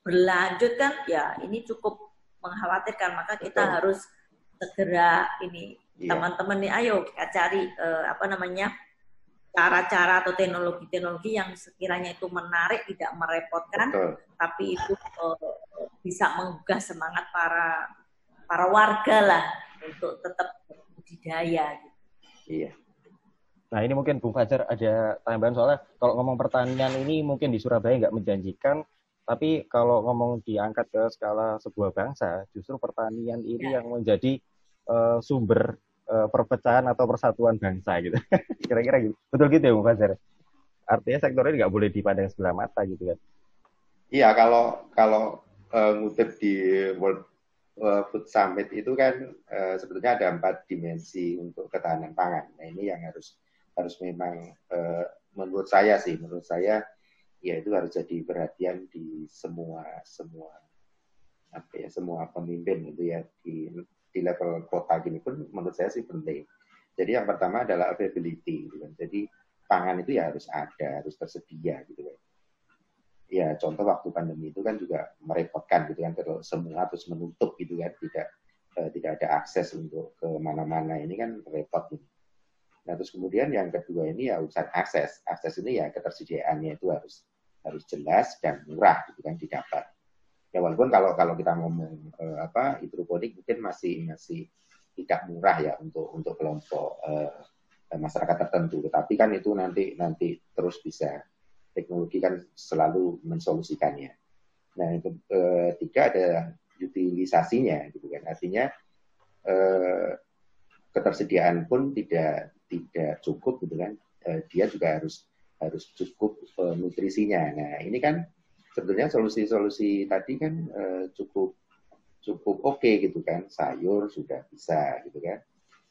berlanjut kan ya ini cukup mengkhawatirkan maka kita Betul. harus segera ini iya. teman-teman nih ayo kita cari uh, apa namanya cara-cara atau teknologi-teknologi yang sekiranya itu menarik tidak merepotkan Betul. tapi itu uh, bisa menggugah semangat para para warga lah untuk tetap budidaya gitu. Iya. Nah ini mungkin Bung Fajar ada tambahan soalnya kalau ngomong pertanian ini mungkin di Surabaya nggak menjanjikan tapi kalau ngomong diangkat ke skala sebuah bangsa, justru pertanian ini ya. yang menjadi uh, sumber uh, perpecahan atau persatuan bangsa gitu. <laughs> Kira-kira gitu. Betul gitu ya, Bu Fajar? Artinya sektor ini nggak boleh dipandang sebelah mata gitu kan? Iya, kalau kalau uh, ngutip di World Food Summit itu kan uh, sebetulnya ada empat dimensi untuk ketahanan pangan. Nah ini yang harus harus memang uh, menurut saya sih, menurut saya ya itu harus jadi perhatian di semua semua apa ya semua pemimpin itu ya di di level kota gini pun menurut saya sih penting. Jadi yang pertama adalah availability, gitu kan. Jadi pangan itu ya harus ada, harus tersedia gitu kan. Ya contoh waktu pandemi itu kan juga merepotkan gitu kan, terus semua terus menutup gitu kan, tidak eh, tidak ada akses untuk ke mana-mana ini kan repot gitu. Nah terus kemudian yang kedua ini ya urusan akses, akses ini ya ketersediaannya itu harus harus jelas dan murah gitu kan didapat. Ya walaupun kalau kalau kita ngomong uh, apa hidroponik mungkin masih masih tidak murah ya untuk untuk kelompok uh, masyarakat tertentu. Tetapi kan itu nanti nanti terus bisa teknologi kan selalu mensolusikannya. Nah yang ketiga ada utilisasinya gitu kan. Artinya uh, ketersediaan pun tidak tidak cukup gitu kan. Uh, dia juga harus harus cukup uh, nutrisinya. Nah ini kan sebetulnya solusi-solusi tadi kan uh, cukup cukup oke okay, gitu kan. Sayur sudah bisa gitu kan.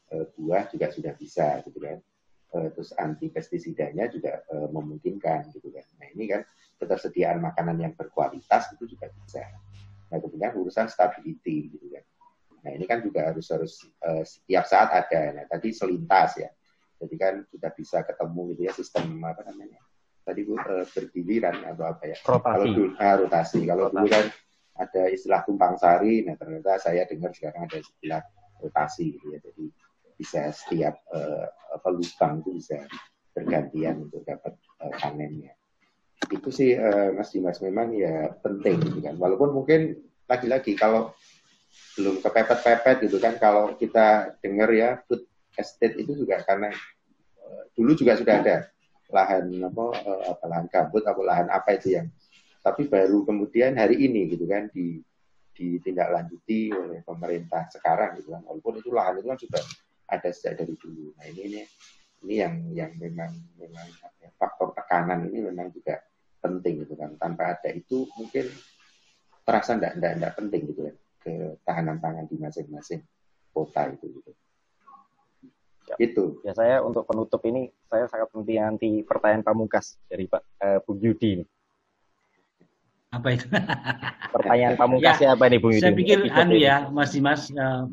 Uh, buah juga sudah bisa gitu kan. Uh, terus anti pestisidanya juga uh, memungkinkan gitu kan. Nah ini kan ketersediaan makanan yang berkualitas itu juga bisa. Nah kemudian urusan stability gitu kan. Nah ini kan juga harus harus uh, setiap saat ada. Nah tadi selintas ya jadi kan sudah bisa ketemu gitu ya sistem apa namanya tadi Bu uh, bergiliran atau apa ya? Rotasi. Kalau dulu, ah, rotasi. Kalau rotasi. dulu kan ada istilah tumpang sari, nah ternyata saya dengar sekarang ada istilah rotasi gitu ya. Jadi bisa setiap uh, apa lubang itu bisa bergantian untuk dapat uh, panennya. Itu sih uh, Mas Dimas memang ya penting gitu kan. Walaupun mungkin lagi-lagi kalau belum kepepet-pepet gitu kan kalau kita dengar ya food estate itu juga karena uh, dulu juga sudah ada lahan apa, eh, apa lahan gambut atau lahan apa itu yang tapi baru kemudian hari ini gitu kan di ditindaklanjuti oleh pemerintah sekarang gitu kan. Walaupun itu lahan itu kan sudah ada sejak dari dulu. Nah ini ini ini yang yang memang memang ya, faktor tekanan ini memang juga penting gitu kan. Tanpa ada itu mungkin terasa tidak tidak penting gitu kan ketahanan pangan di masing-masing kota itu gitu. Itu. Ya saya untuk penutup ini saya sangat penting nanti pertanyaan pamungkas dari Pak uh, Bung Yudi ini. Apa itu? <laughs> Pertanyaan pamungkasnya ya, apa nih Bung Yudi? Saya pikir anu ya Mas Dimas uh,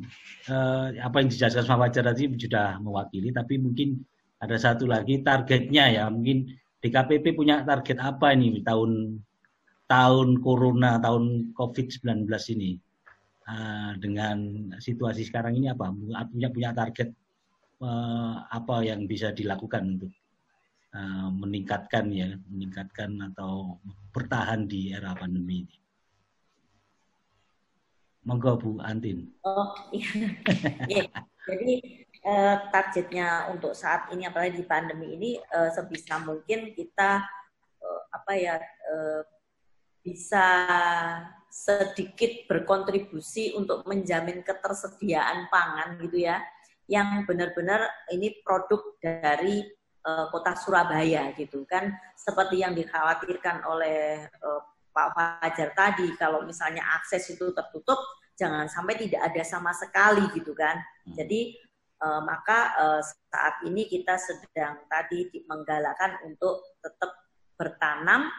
uh, apa yang dijelaskan sama Fajar tadi sudah mewakili tapi mungkin ada satu lagi targetnya ya mungkin DKPP punya target apa ini di tahun tahun corona tahun COVID-19 ini uh, dengan situasi sekarang ini apa punya punya target apa yang bisa dilakukan untuk uh, meningkatkan ya, meningkatkan atau bertahan di era pandemi ini. Monggo Bu Antin. Oh iya. <laughs> iya. Jadi eh, targetnya untuk saat ini apalagi di pandemi ini eh, sebisa mungkin kita eh, apa ya eh, bisa sedikit berkontribusi untuk menjamin ketersediaan pangan gitu ya yang benar-benar ini produk dari uh, kota Surabaya gitu kan seperti yang dikhawatirkan oleh uh, Pak Fajar tadi kalau misalnya akses itu tertutup jangan sampai tidak ada sama sekali gitu kan hmm. jadi uh, maka uh, saat ini kita sedang tadi menggalakkan untuk tetap bertanam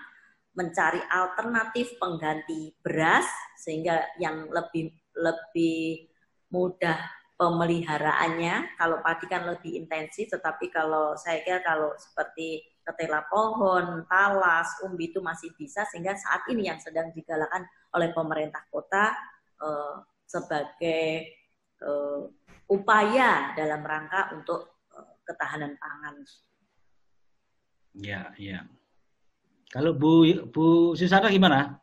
mencari alternatif pengganti beras sehingga yang lebih lebih mudah pemeliharaannya. Kalau padi kan lebih intensif, tetapi kalau saya kira kalau seperti ketela pohon, talas, umbi itu masih bisa sehingga saat ini yang sedang digalakan oleh pemerintah kota eh, sebagai eh, upaya dalam rangka untuk eh, ketahanan pangan. Ya, ya. Kalau Bu Bu Susana gimana?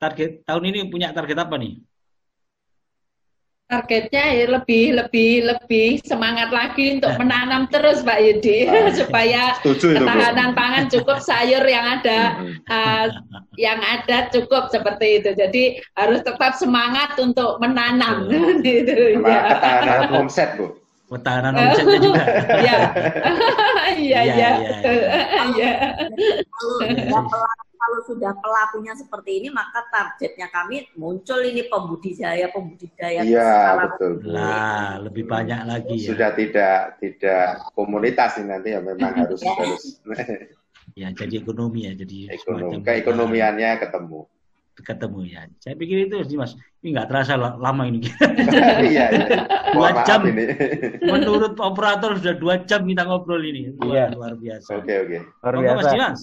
Target tahun ini punya target apa nih? Targetnya ya lebih lebih lebih semangat lagi untuk menanam terus Pak Yudi ah, <laughs> supaya Setuju, ketahanan itu, pangan cukup sayur yang ada uh, yang ada cukup seperti itu. Jadi harus tetap semangat untuk menanam. <laughs> gitu, ya. Ketahanan omset Bu pertahanan omsetnya juga. <laughs> Iya. Iya, iya. Iya. Kalau sudah pelakunya seperti ini, maka targetnya kami muncul ini pembudidaya pembudidaya. Iya betul. Nah, lebih banyak lagi. Ya. Sudah tidak tidak komunitas ini nanti ya memang harus harus. <laughs> ya jadi ekonomi ya jadi. Ekonomi, keekonomiannya ketemu ketemu ya. Saya pikir itu sih mas, ini nggak terasa lama ini. <laughs> iya, iya. Dua jam. Ini. <laughs> Menurut operator sudah dua jam kita ngobrol ini. Luar, iya. luar biasa. Oke okay, oke. Okay. Luar biasa. Mas Dimas.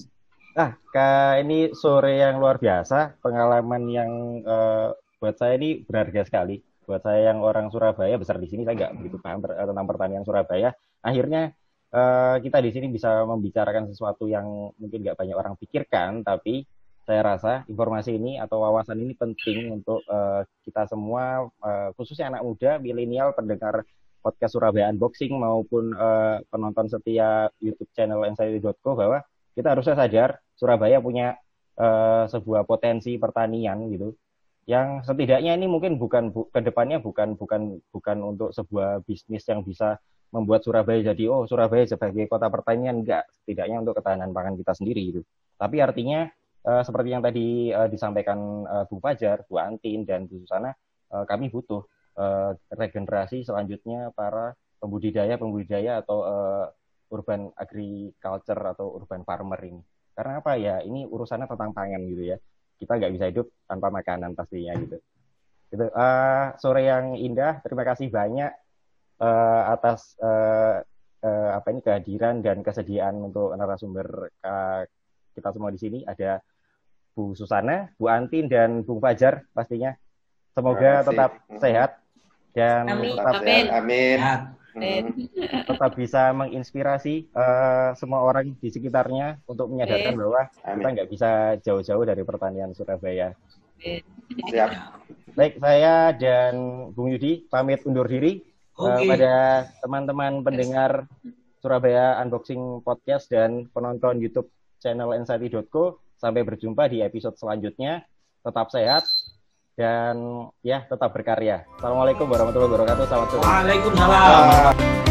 Ah, ke ini sore yang luar biasa, pengalaman yang uh, buat saya ini berharga sekali. Buat saya yang orang Surabaya besar di sini saya nggak begitu paham tentang pertanian Surabaya. Akhirnya uh, kita di sini bisa membicarakan sesuatu yang mungkin nggak banyak orang pikirkan, tapi saya rasa informasi ini atau wawasan ini penting untuk uh, kita semua, uh, khususnya anak muda, milenial, pendengar podcast Surabaya Unboxing maupun uh, penonton setia YouTube channel Anxiety.co bahwa kita harusnya sadar Surabaya punya uh, sebuah potensi pertanian gitu. Yang setidaknya ini mungkin bukan bu, ke depannya bukan bukan bukan untuk sebuah bisnis yang bisa membuat Surabaya jadi oh Surabaya sebagai kota pertanian. Enggak setidaknya untuk ketahanan pangan kita sendiri gitu. Tapi artinya uh, seperti yang tadi uh, disampaikan uh, Bu Fajar, Bu Antin, dan Bu Susana, uh, kami butuh uh, regenerasi selanjutnya para pembudidaya-pembudidaya atau uh, urban agriculture atau urban farmer ini. Karena apa ya? Ini urusannya tentang pangan gitu ya. Kita nggak bisa hidup tanpa makanan pastinya gitu. Gitu. Uh, sore yang indah. Terima kasih banyak uh, atas uh, uh, apa ini kehadiran dan kesediaan untuk narasumber uh, kita semua di sini ada Bu Susana, Bu Antin dan Bu Fajar pastinya. Semoga tetap sehat dan amin. tetap amin. amin. Amin. <laughs> tetap bisa menginspirasi uh, semua orang di sekitarnya untuk menyadarkan amin. bahwa amin. kita nggak bisa jauh-jauh dari pertanian Surabaya. Siap. Baik, saya dan Bung Yudi pamit undur diri okay. uh, pada teman-teman pendengar Surabaya Unboxing Podcast dan penonton YouTube channel anxiety.co Sampai berjumpa di episode selanjutnya. Tetap sehat dan ya tetap berkarya. Assalamualaikum warahmatullahi wabarakatuh. Selamat sore. Waalaikumsalam.